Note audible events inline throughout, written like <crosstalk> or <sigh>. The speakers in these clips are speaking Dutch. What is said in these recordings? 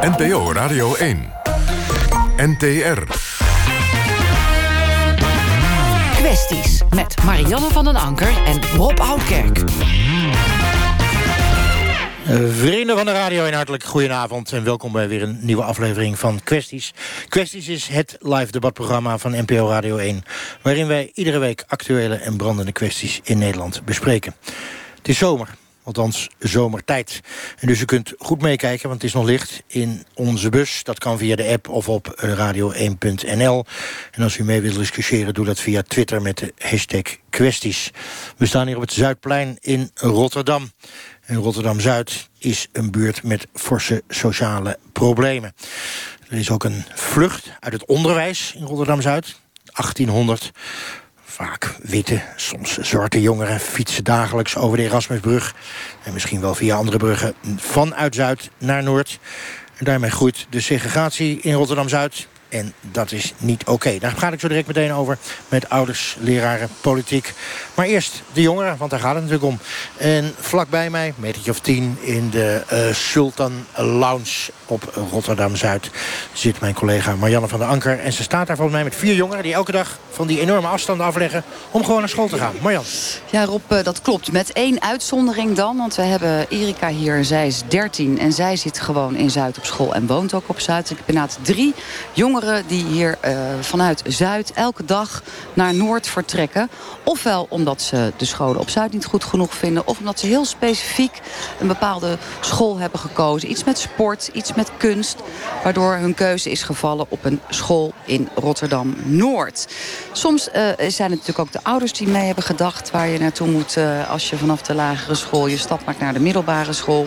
NPO Radio 1. NTR. Kwesties met Marianne van den Anker en Rob Oudkerk. Vrienden van de radio, een hartelijk goedenavond... en welkom bij weer een nieuwe aflevering van Kwesties. Kwesties is het live debatprogramma van NPO Radio 1... waarin wij iedere week actuele en brandende kwesties in Nederland bespreken. Het is zomer, althans zomertijd. En dus u kunt goed meekijken, want het is nog licht in onze bus. Dat kan via de app of op radio1.nl. En als u mee wilt discussiëren, doe dat via Twitter met de hashtag kwesties. We staan hier op het Zuidplein in Rotterdam. En Rotterdam-Zuid is een buurt met forse sociale problemen. Er is ook een vlucht uit het onderwijs in Rotterdam-Zuid. 1800 Vaak witte, soms zwarte jongeren fietsen dagelijks over de Erasmusbrug... en misschien wel via andere bruggen vanuit Zuid naar Noord. En daarmee groeit de segregatie in Rotterdam-Zuid en dat is niet oké. Daar ga ik zo direct meteen over met ouders, leraren, politiek. Maar eerst de jongeren, want daar gaat het natuurlijk om. En vlakbij mij, metertje of tien, in de uh, Sultan Lounge op Rotterdam-Zuid... zit mijn collega Marianne van der Anker. En ze staat daar volgens mij met vier jongeren... die elke dag van die enorme afstanden afleggen om gewoon naar school te gaan. Marjan. Ja, Rob, eh, dat klopt. Met één uitzondering dan. Want we hebben Erika hier, zij is 13 en zij zit gewoon in Zuid op school... en woont ook op Zuid. Ik ben inderdaad drie jongeren die hier uh, vanuit Zuid elke dag naar Noord vertrekken. Ofwel omdat ze de scholen op Zuid niet goed genoeg vinden... of omdat ze heel specifiek een bepaalde school hebben gekozen. Iets met sport, iets met kunst. Waardoor hun keuze is gevallen op een school in Rotterdam-Noord. Soms uh, zijn het natuurlijk ook de ouders die mee hebben gedacht... waar je naartoe moet uh, als je vanaf de lagere school je stap maakt naar de middelbare school.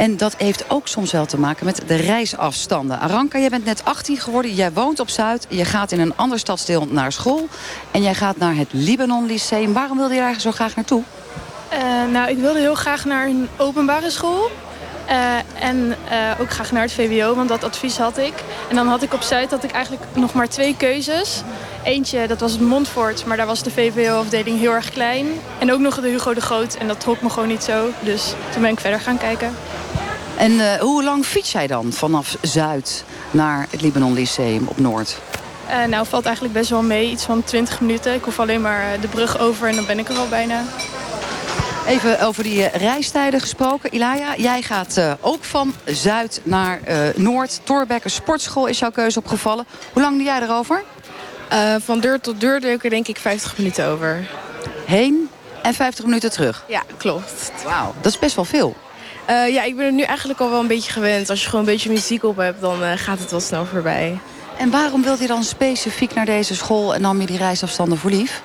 En dat heeft ook soms wel te maken met de reisafstanden. Aranka, jij bent net 18 geworden. Jij woont op Zuid. Je gaat in een ander stadsdeel naar school. En jij gaat naar het Libanon Lyceum. Waarom wilde je daar zo graag naartoe? Uh, nou, ik wilde heel graag naar een openbare school. Uh, en uh, ook graag naar het VWO, want dat advies had ik. En dan had ik op Zuid had ik eigenlijk nog maar twee keuzes. Eentje, dat was het Montfort, maar daar was de VWO-afdeling heel erg klein. En ook nog de Hugo de Groot, en dat trok me gewoon niet zo. Dus toen ben ik verder gaan kijken. En uh, hoe lang fiets jij dan vanaf Zuid naar het Libanon Lyceum op Noord? Uh, nou, valt eigenlijk best wel mee. Iets van 20 minuten. Ik hoef alleen maar de brug over en dan ben ik er al bijna. Even over die uh, reistijden gesproken. Ilaya, jij gaat uh, ook van Zuid naar Noord. Torbekke Sportschool is jouw keuze opgevallen. Hoe lang doe jij erover? Van deur tot deur ik er denk ik 50 minuten over. Heen en 50 minuten terug? Ja, klopt. Wauw, dat is best wel veel. Uh, ja, ik ben er nu eigenlijk al wel een beetje gewend. Als je gewoon een beetje muziek op hebt, dan uh, gaat het wel snel voorbij. En waarom wilde je dan specifiek naar deze school en nam je die reisafstanden voor lief?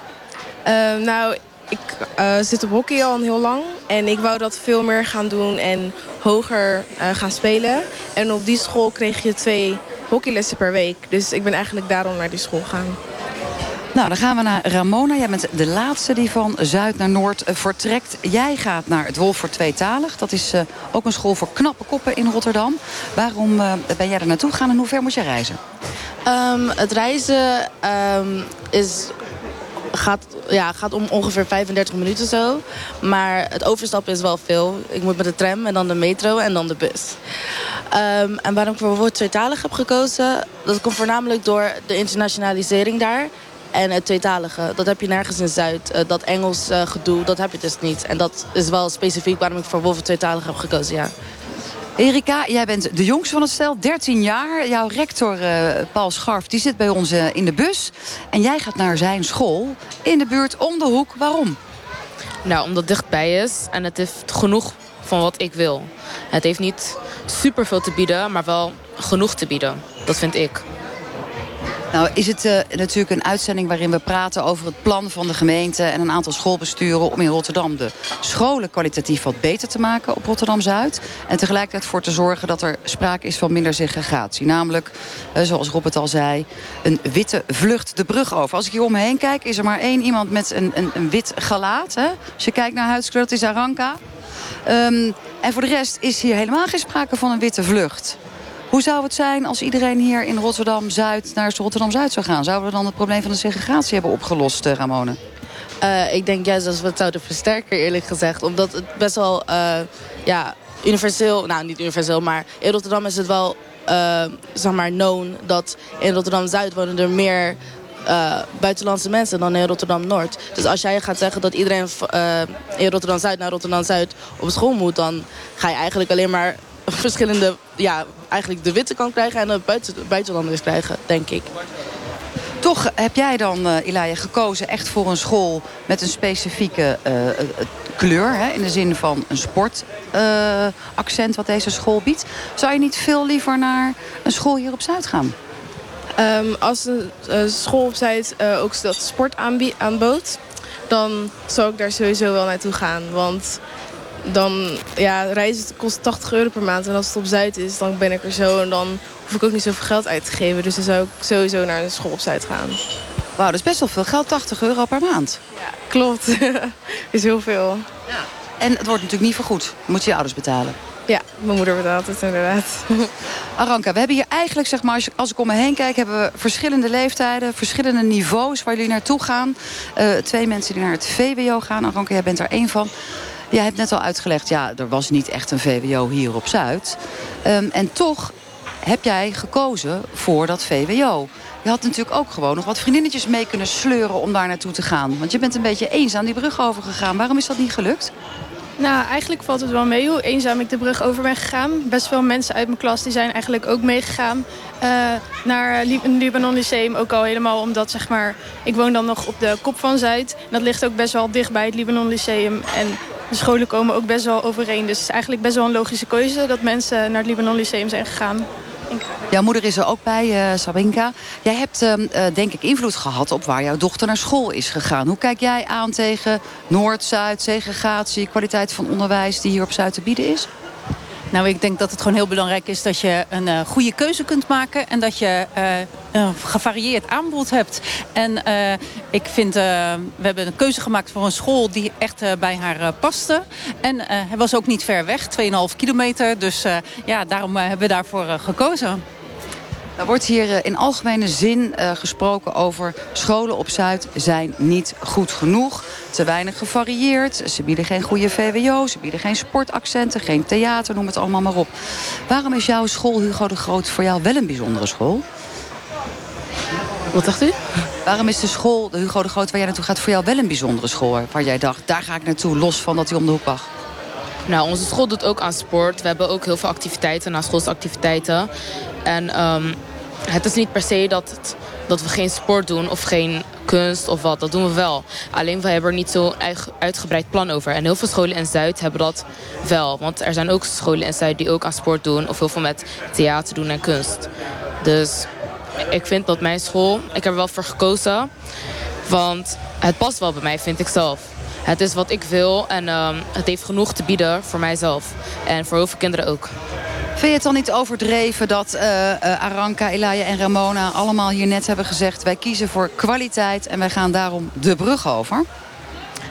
Nou, ik zit op hockey al heel lang. En ik wou dat veel meer gaan doen en hoger gaan spelen. En op die school kreeg je twee hockeylessen per week. Dus ik ben eigenlijk daarom naar die school gegaan. Nou, dan gaan we naar Ramona. Jij bent de laatste die van Zuid naar Noord uh, vertrekt. Jij gaat naar het Wolf voor Tweetalig. Dat is uh, ook een school voor knappe koppen in Rotterdam. Waarom uh, ben jij er naartoe gegaan en hoe ver moet jij reizen? Um, het reizen um, is gaat, ja, gaat om ongeveer 35 minuten zo. Maar het overstappen is wel veel. Ik moet met de tram en dan de metro en dan de bus. Um, en waarom ik voor woord tweetalig heb gekozen... dat komt voornamelijk door de internationalisering daar... En het tweetalige, dat heb je nergens in Zuid. Uh, dat Engels uh, gedoe, dat heb je dus niet. En dat is wel specifiek waarom ik voor Wolven tweetalig heb gekozen, ja. Erika, jij bent de jongste van het stel, 13 jaar. Jouw rector uh, Paul Scharf die zit bij ons in de bus. En jij gaat naar zijn school in de buurt om de hoek. Waarom? Nou, omdat het dichtbij is en het heeft genoeg van wat ik wil. Het heeft niet superveel te bieden, maar wel genoeg te bieden. Dat vind ik. Nou is het uh, natuurlijk een uitzending waarin we praten over het plan van de gemeente... en een aantal schoolbesturen om in Rotterdam de scholen kwalitatief wat beter te maken op Rotterdam-Zuid. En tegelijkertijd voor te zorgen dat er sprake is van minder segregatie. Namelijk, uh, zoals Robert al zei, een witte vlucht de brug over. Als ik hier om me heen kijk, is er maar één iemand met een, een, een wit gelaat. Hè? Als je kijkt naar huidskleur, dat is Aranka. Um, en voor de rest is hier helemaal geen sprake van een witte vlucht. Hoe zou het zijn als iedereen hier in Rotterdam-Zuid naar Rotterdam-Zuid zou gaan? Zouden we dan het probleem van de segregatie hebben opgelost, uh, Ramone? Uh, ik denk juist dat we het zouden versterken, eerlijk gezegd. Omdat het best wel uh, ja, universeel, nou niet universeel, maar in Rotterdam is het wel, uh, zeg maar, known dat in Rotterdam-Zuid wonen er meer buitenlandse mensen dan in Rotterdam-Noord. Dus als jij gaat zeggen dat iedereen in Rotterdam-Zuid naar Rotterdam-Zuid op school moet... dan ga je eigenlijk alleen maar verschillende... ja, eigenlijk de witte kant krijgen en de buiten, buitenlanders krijgen, denk ik. Toch heb jij dan, uh, Ilaya, gekozen echt voor een school met een specifieke uh, kleur. Hè, in de zin van een sportaccent uh, wat deze school biedt. Zou je niet veel liever naar een school hier op Zuid gaan? Um, als een school op Zuid ook dat sport aanbood... dan zou ik daar sowieso wel naartoe gaan. Want dan, ja, reizen kost 80 euro per maand. En als het op Zuid is, dan ben ik er zo. En dan hoef ik ook niet zoveel geld uit te geven. Dus dan zou ik sowieso naar een school op Zuid gaan. Wauw, dat is best wel veel geld, 80 euro per maand. Ja, klopt. <laughs> is heel veel. Ja. En het wordt natuurlijk niet vergoed. Moet je je ouders betalen. Ja, mijn moeder betaalt het inderdaad. <laughs> Aranka, we hebben hier eigenlijk, zeg maar, als ik om me heen kijk... hebben we verschillende leeftijden, verschillende niveaus waar jullie naartoe gaan. Uh, twee mensen die naar het VWO gaan. Aranka, jij bent er één van. Jij hebt net al uitgelegd, ja, er was niet echt een VWO hier op Zuid. Um, en toch heb jij gekozen voor dat VWO. Je had natuurlijk ook gewoon nog wat vriendinnetjes mee kunnen sleuren om daar naartoe te gaan. Want je bent een beetje eenzaam die brug overgegaan. Waarom is dat niet gelukt? Nou, eigenlijk valt het wel mee hoe eenzaam ik de brug over ben gegaan. Best veel mensen uit mijn klas die zijn eigenlijk ook meegegaan uh, naar een Libanon Lyceum. Ook al helemaal omdat, zeg maar, ik woon dan nog op de kop van Zuid. En dat ligt ook best wel dicht bij het Libanon Lyceum. En de scholen komen ook best wel overeen. Dus het is eigenlijk best wel een logische keuze dat mensen naar het Libanon Lyceum zijn gegaan. Jouw moeder is er ook bij, uh, Sabinka. Jij hebt uh, denk ik invloed gehad op waar jouw dochter naar school is gegaan. Hoe kijk jij aan tegen Noord, Zuid, segregatie, kwaliteit van onderwijs die hier op Zuid te bieden is? Nou, ik denk dat het gewoon heel belangrijk is dat je een uh, goede keuze kunt maken. En dat je uh, een gevarieerd aanbod hebt. En uh, ik vind, we hebben een keuze gemaakt voor een school die echt bij haar paste. En hij was ook niet ver weg, 2,5 kilometer. Dus ja, daarom hebben we daarvoor gekozen. Er wordt hier in algemene zin uh, gesproken over scholen op Zuid zijn niet goed genoeg. Te weinig gevarieerd. Ze bieden geen goede VWO, ze bieden geen sportaccenten, geen theater, noem het allemaal maar op. Waarom is jouw school Hugo de Groot voor jou wel een bijzondere school? Wat dacht u? Waarom is de school, de Hugo de Groot, waar jij naartoe gaat, voor jou wel een bijzondere school? Waar jij dacht, daar ga ik naartoe, los van dat hij om de hoek wacht. Nou, onze school doet ook aan sport. We hebben ook heel veel activiteiten, na schoolsactiviteiten. En um, het is niet per se dat, het, dat we geen sport doen of geen kunst of wat. Dat doen we wel. Alleen we hebben er niet zo uitgebreid plan over. En heel veel scholen in Zuid hebben dat wel. Want er zijn ook scholen in Zuid die ook aan sport doen. Of heel veel met theater doen en kunst. Dus ik vind dat mijn school... Ik heb er wel voor gekozen. Want het past wel bij mij, vind ik zelf. Het is wat ik wil en um, het heeft genoeg te bieden voor mijzelf. En voor heel veel kinderen ook. Vind je het dan niet overdreven dat uh, uh, Aranka, Elaya en Ramona allemaal hier net hebben gezegd... wij kiezen voor kwaliteit en wij gaan daarom de brug over?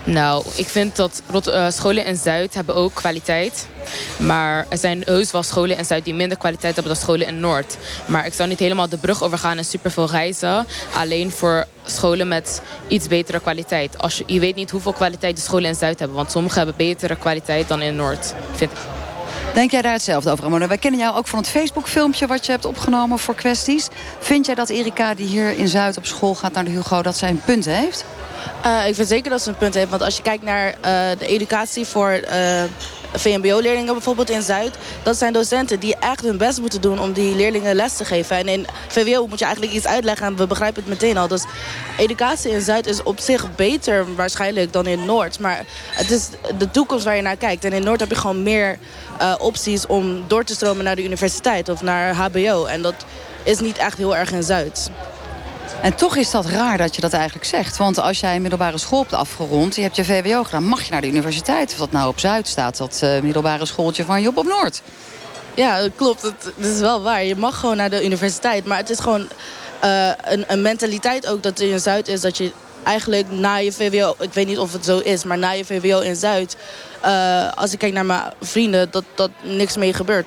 Nou, ik vind dat uh, scholen in Zuid hebben ook kwaliteit. Maar er zijn heus wel scholen in Zuid die minder kwaliteit hebben dan scholen in Noord. Maar ik zou niet helemaal de brug overgaan en superveel reizen. Alleen voor scholen met iets betere kwaliteit. Als je, je weet niet hoeveel kwaliteit de scholen in Zuid hebben. Want sommige hebben betere kwaliteit dan in Noord, vind ik. Denk jij daar hetzelfde over, Ramona? Wij kennen jou ook van het Facebook-filmpje wat je hebt opgenomen voor kwesties. Vind jij dat Erika, die hier in Zuid op school gaat naar de Hugo, dat zij een punt heeft? Uh, ik vind zeker dat ze een punt heeft. Want als je kijkt naar uh, de educatie voor uh, VMBO-leerlingen bijvoorbeeld in Zuid... dat zijn docenten die echt hun best moeten doen om die leerlingen les te geven. En in VWO moet je eigenlijk iets uitleggen en we begrijpen het meteen al. Dus educatie in Zuid is op zich beter waarschijnlijk dan in Noord. Maar het is de toekomst waar je naar kijkt. En in Noord heb je gewoon meer opties om door te stromen naar de universiteit of naar HBO. En dat is niet echt heel erg in Zuid. En toch is dat raar dat je dat eigenlijk zegt. Want als jij een middelbare school hebt afgerond... je hebt je VWO gedaan, mag je naar de universiteit. Of dat nou op Zuid staat, dat uh, middelbare schooltje van Job op Noord. Ja, klopt. Het, is wel waar. Je mag gewoon naar de universiteit. Maar het is gewoon uh, een, een, mentaliteit ook dat in Zuid is... dat je eigenlijk na je VWO... ik weet niet of het zo is, maar na je VWO in Zuid... Uh, als ik kijk naar mijn vrienden, dat, dat niks mee gebeurt.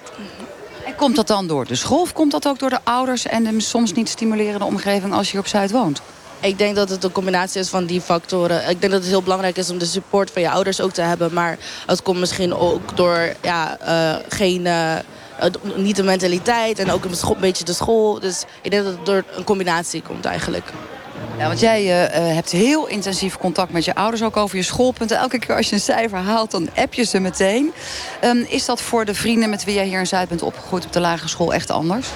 Komt dat dan door de school of komt dat ook door de ouders... en de soms niet stimulerende omgeving als je op Zuid woont? Ik denk dat het een combinatie is van die factoren. Ik denk dat het heel belangrijk is om de support van je ouders ook te hebben. Maar het komt misschien ook door ja, uh, geen... Uh, niet de mentaliteit en ook een beetje de school. Dus ik denk dat het door een combinatie komt eigenlijk. Ja, want jij uh, hebt heel intensief contact met je ouders, ook over je schoolpunten. Elke keer als je een cijfer haalt, dan app je ze meteen. Um, is dat voor de vrienden met wie jij hier in Zuid bent opgegroeid op de lagere school echt anders?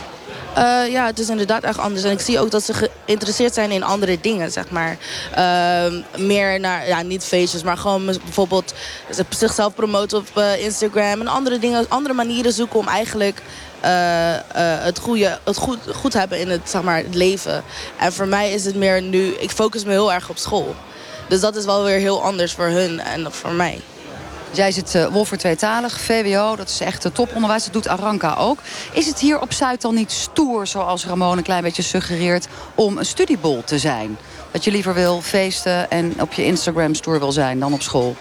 Uh, ja, het is inderdaad echt anders. En ik zie ook dat ze geïnteresseerd zijn in andere dingen, zeg maar. Uh, meer naar, ja, niet feestjes, maar gewoon bijvoorbeeld zichzelf promoten op uh, Instagram. En andere dingen, andere manieren zoeken om eigenlijk uh, het, goede, het goed, goed hebben in het, zeg maar, het leven. En voor mij is het meer nu, ik focus me heel erg op school. Dus dat is wel weer heel anders voor hun en voor mij. Jij zit uh, Wolfer tweetalig, VWO, dat is echt toponderwijs. Dat doet Aranka ook. Is het hier op Zuid dan niet stoer, zoals Ramon een klein beetje suggereert... om een studiebol te zijn? Dat je liever wil feesten en op je Instagram stoer wil zijn dan op school?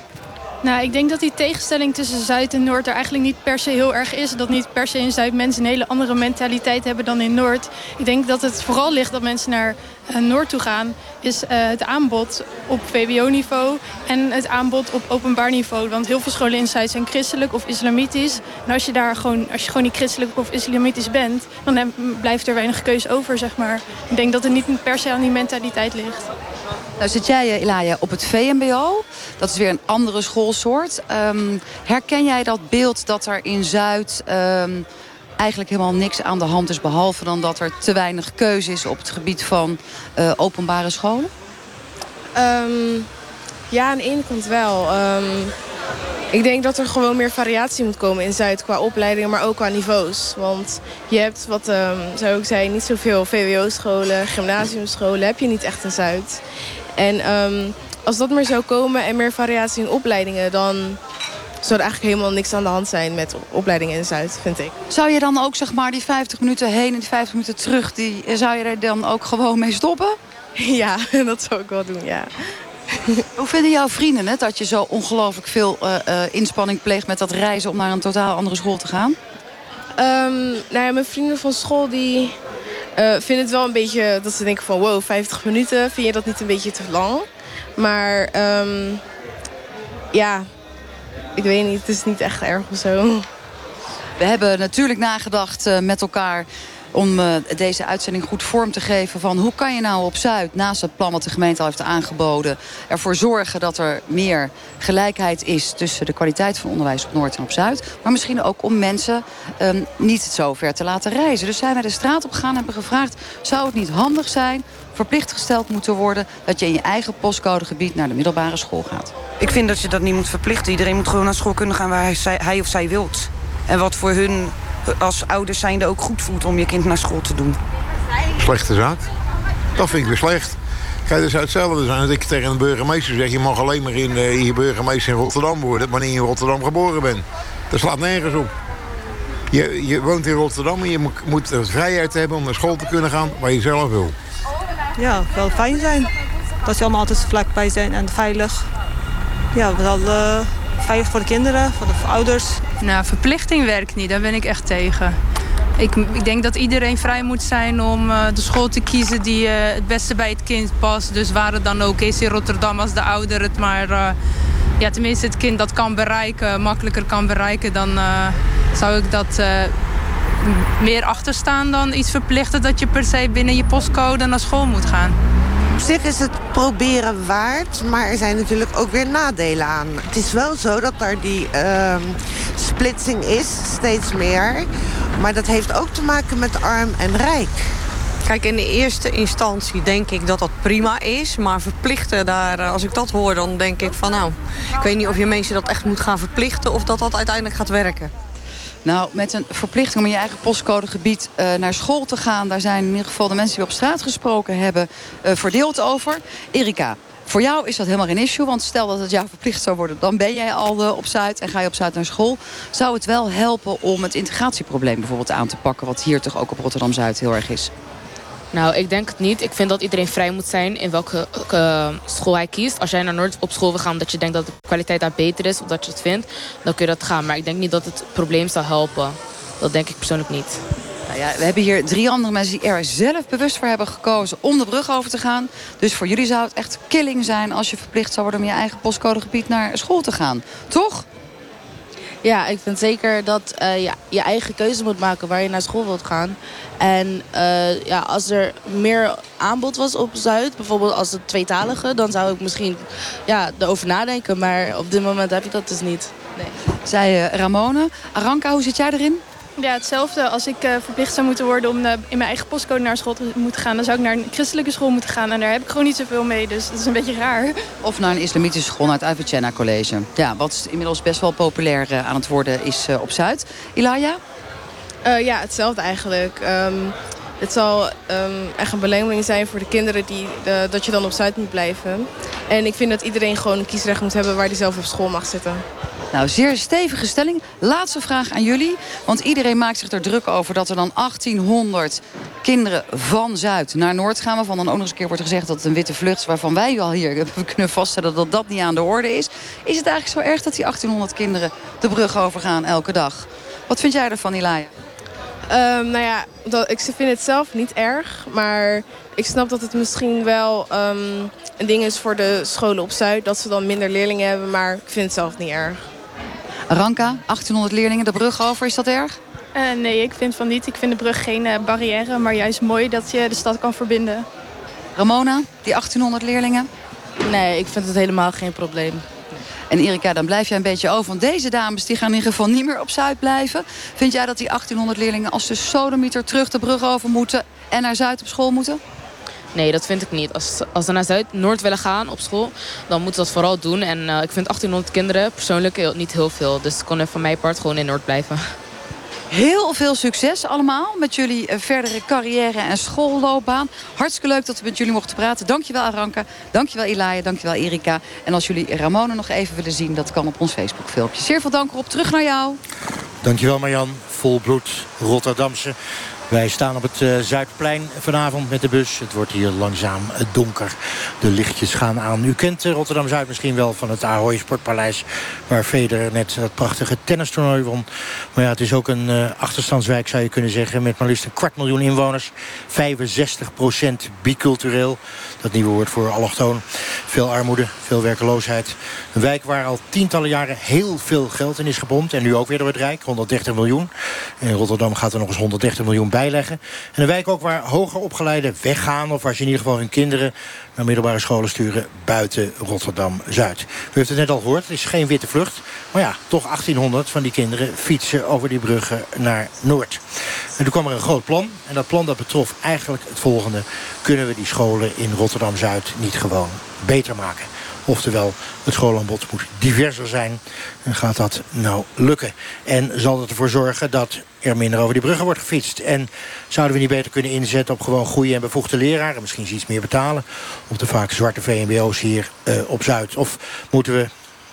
Nou, ik denk dat die tegenstelling tussen Zuid en Noord er eigenlijk niet per se heel erg is. Dat niet per se in Zuid mensen een hele andere mentaliteit hebben dan in Noord. Ik denk dat het vooral ligt dat mensen naar uh, Noord toe gaan... is uh, het aanbod op VWO-niveau en het aanbod op openbaar niveau. Want heel veel scholen in Zuid zijn christelijk of islamitisch. En als je, daar gewoon, als je gewoon niet christelijk of islamitisch bent... dan blijft er weinig keuze over, zeg maar. Ik denk dat het niet per se aan die mentaliteit ligt. Nou zit jij, Ilaya, op het VMBO. Dat is weer een andere schoolsoort. Um, herken jij dat beeld dat er in Zuid... Um, eigenlijk helemaal niks aan de hand is... behalve dan dat er te weinig keuze is op het gebied van uh, openbare scholen? Um, ja, aan de ene wel. Ik denk dat er gewoon meer variatie moet komen in Zuid... qua opleidingen, maar ook qua niveaus. Want je hebt, wat zou ik zei, niet zoveel VWO-scholen, gymnasiumscholen... heb je niet echt in Zuid. En um, als dat meer zou komen en meer variatie in opleidingen... dan zou er eigenlijk helemaal niks aan de hand zijn met opleidingen in Zuid, vind ik. Zou je dan ook zeg maar die 50 minuten heen en die 50 minuten terug... Die, zou je er dan ook gewoon mee stoppen? <laughs> Ja, <laughs> dat zou ik wel doen, ja. <laughs> Hoe vinden jouw vrienden het dat je zo ongelooflijk veel uh, uh, inspanning pleegt... met dat reizen om naar een totaal andere school te gaan? Um, nou ja, mijn vrienden van school die uh, vind het wel een beetje dat ze denken van wow, 50 minuten. Vind je dat niet een beetje te lang? Maar um, ja, ik weet niet. Het is niet echt erg of zo. We hebben natuurlijk nagedacht met elkaar om uh, deze uitzending goed vorm te geven van hoe kan je nou op Zuid, naast het plan wat de gemeente al heeft aangeboden, ervoor zorgen dat er meer gelijkheid is tussen de kwaliteit van onderwijs op Noord en op Zuid. Maar misschien ook om mensen um, niet zo ver te laten reizen. Dus zijn wij de straat op gegaan en hebben gevraagd, zou het niet handig zijn, verplicht gesteld moeten worden, dat je in je eigen postcodegebied naar de middelbare school gaat? Ik vind dat je dat niet moet verplichten. Iedereen moet gewoon naar school kunnen gaan waar hij, hij of zij wilt. En wat voor hun als ouders zijnde ook goed voelt om je kind naar school te doen. Slechte zaak. Dat vind ik weer slecht. Kijk, dat zou hetzelfde zijn als ik tegen een burgemeester zeg... je mag alleen maar in, uh, je burgemeester in Rotterdam worden... wanneer je in Rotterdam geboren bent. Dat slaat nergens op. Je, je woont in Rotterdam en je moet, moet de vrijheid hebben... om naar school te kunnen gaan waar je zelf wil. Ja, wel fijn zijn. Dat ze allemaal altijd vlakbij zijn en veilig. Ja, wel uh, veilig voor de kinderen, voor de ouders. Nou, verplichting werkt niet. Daar ben ik echt tegen. Ik, ik denk dat iedereen vrij moet zijn om uh, de school te kiezen die uh, het beste bij het kind past. Dus waar het dan ook is in Rotterdam als de ouder het maar... Uh, ja, tenminste het kind dat kan bereiken, makkelijker kan bereiken... dan zou ik dat meer achterstaan dan iets verplichten... dat je per se binnen je postcode naar school moet gaan. Op zich is het proberen waard, maar er zijn natuurlijk ook weer nadelen aan. Het is wel zo dat er die uh, splitsing is, steeds meer. Maar dat heeft ook te maken met arm en rijk. Kijk, in de eerste instantie denk ik dat dat prima is. Maar verplichten, daar, eh, als ik dat hoor, dan denk ik van nou... ik weet niet of je mensen dat echt moet gaan verplichten... of dat dat uiteindelijk gaat werken. Nou, met een verplichting om in je eigen postcodegebied uh, naar school te gaan... daar zijn in ieder geval de mensen die op straat gesproken hebben... Uh, verdeeld over. Erika, voor jou is dat helemaal geen issue. Want stel dat het jou verplicht zou worden... dan ben jij al uh, op Zuid en ga je op Zuid naar school. Zou het wel helpen om het integratieprobleem bijvoorbeeld aan te pakken... wat hier toch ook op Rotterdam-Zuid heel erg is? Nou, ik denk het niet. Ik vind dat iedereen vrij moet zijn in welke uh, school hij kiest. Als jij naar Noord op school wil gaan omdat je denkt dat de kwaliteit daar beter is... of dat je het vindt, dan kun je dat gaan. Maar ik denk niet dat het probleem zal helpen. Dat denk ik persoonlijk niet. Nou ja, we hebben hier drie andere mensen die er zelf bewust voor hebben gekozen om de brug over te gaan. Dus voor jullie zou het echt killing zijn als je verplicht zou worden om je eigen postcodegebied naar school te gaan. Toch? Ja, ik vind zeker dat uh, ja, je eigen keuze moet maken waar je naar school wilt gaan. En uh, ja, als er meer aanbod was op Zuid, bijvoorbeeld als het tweetalige... dan zou ik misschien ja, erover nadenken. Maar op dit moment heb ik dat dus niet. Nee. Zij uh, Ramone. Aranka, hoe zit jij erin? Ja, hetzelfde. Als ik uh, verplicht zou moeten worden om uh, in mijn eigen postcode naar school te moeten gaan... dan zou ik naar een christelijke school moeten gaan. En daar heb ik gewoon niet zoveel mee, dus dat is een beetje raar. Of naar een islamitische school, naar het Avicenna College. Ja, wat inmiddels best wel populair uh, aan het worden is op Zuid. Ilaya? ja, hetzelfde eigenlijk. Um, het zal um, echt een belemmering zijn voor de kinderen die, dat je dan op Zuid moet blijven. En ik vind dat iedereen gewoon een kiesrecht moet hebben waar hij zelf op school mag zitten. Nou, zeer stevige stelling. Laatste vraag aan jullie. Want iedereen maakt zich er druk over dat er dan 1800 kinderen van Zuid naar Noord gaan. Waarvan dan ook nog eens een keer wordt gezegd dat het een witte vlucht is. Waarvan wij al hier <laughs> kunnen vaststellen dat dat niet aan de orde is. Is het eigenlijk zo erg dat die 1800 kinderen de brug overgaan elke dag? Wat vind jij ervan, Ilaya? Um, nou ja, ik vind het zelf niet erg. Maar ik snap dat het misschien wel um, een ding is voor de scholen op Zuid. Dat ze dan minder leerlingen hebben. Maar ik vind het zelf niet erg. Ranka, 1800 leerlingen de brug over, is dat erg? Uh, nee, ik vind van niet. Ik vind de brug geen uh, barrière, maar juist mooi dat je de stad kan verbinden. Ramona, die 1800 leerlingen? Nee, ik vind het helemaal geen probleem. En Erika, dan blijf jij een beetje over. Want deze dames die gaan in ieder geval niet meer op Zuid blijven. Vind jij dat die 1800 leerlingen als de sodemieter terug de brug over moeten... en naar Zuid op school moeten? Nee, dat vind ik niet. Als, als ze naar Zuid-Noord willen gaan op school, dan moeten ze dat vooral doen. En uh, ik vind 1800 kinderen persoonlijk heel, niet heel veel. Dus ik kon er van mijn part gewoon in Noord blijven. Heel veel succes allemaal met jullie eh, verdere carrière en schoolloopbaan. Hartstikke leuk dat we met jullie mochten praten. Dankjewel Aranka, dankjewel Ilaya, dankjewel Erika. En als jullie Ramona nog even willen zien, dat kan op ons Facebook filmpje. Zeer veel dank erop. Terug naar jou. Dankjewel Marjan. Volbloed Rotterdamse. Wij staan op het uh, Zuidplein vanavond met de bus. Het wordt hier langzaam donker. De lichtjes gaan aan. U kent Rotterdam-Zuid misschien wel van het Ahoy Sportpaleis... waar Federer net dat prachtige tennistoernooi won. Maar ja, het is ook een uh, achterstandswijk, zou je kunnen zeggen... met maar liefst een kwart miljoen inwoners. 65% bicultureel. Dat nieuwe woord voor allochtoon. Veel armoede, veel werkeloosheid. Een wijk waar al tientallen jaren heel veel geld in is gepompt. En nu ook weer door het Rijk, 130 miljoen. In Rotterdam gaat er nog eens 130 miljoen bij bijleggen. En een wijk ook waar hoger opgeleiden weggaan... of waar ze in ieder geval hun kinderen naar middelbare scholen sturen... buiten Rotterdam-Zuid. U heeft het net al gehoord, het is geen witte vlucht. Maar ja, toch 1800 van die kinderen fietsen over die bruggen naar Noord. En toen kwam er een groot plan. En dat plan dat betrof eigenlijk het volgende. Kunnen we die scholen in Rotterdam-Zuid niet gewoon beter maken? Oftewel, het schoolaanbod moet diverser zijn. En gaat dat nou lukken? En zal het ervoor zorgen dat er minder over die bruggen wordt gefietst? En zouden we niet beter kunnen inzetten op gewoon goede en bevoegde leraren? Misschien iets meer betalen op de vaak zwarte VMBO's hier uh, op Zuid? Of moeten we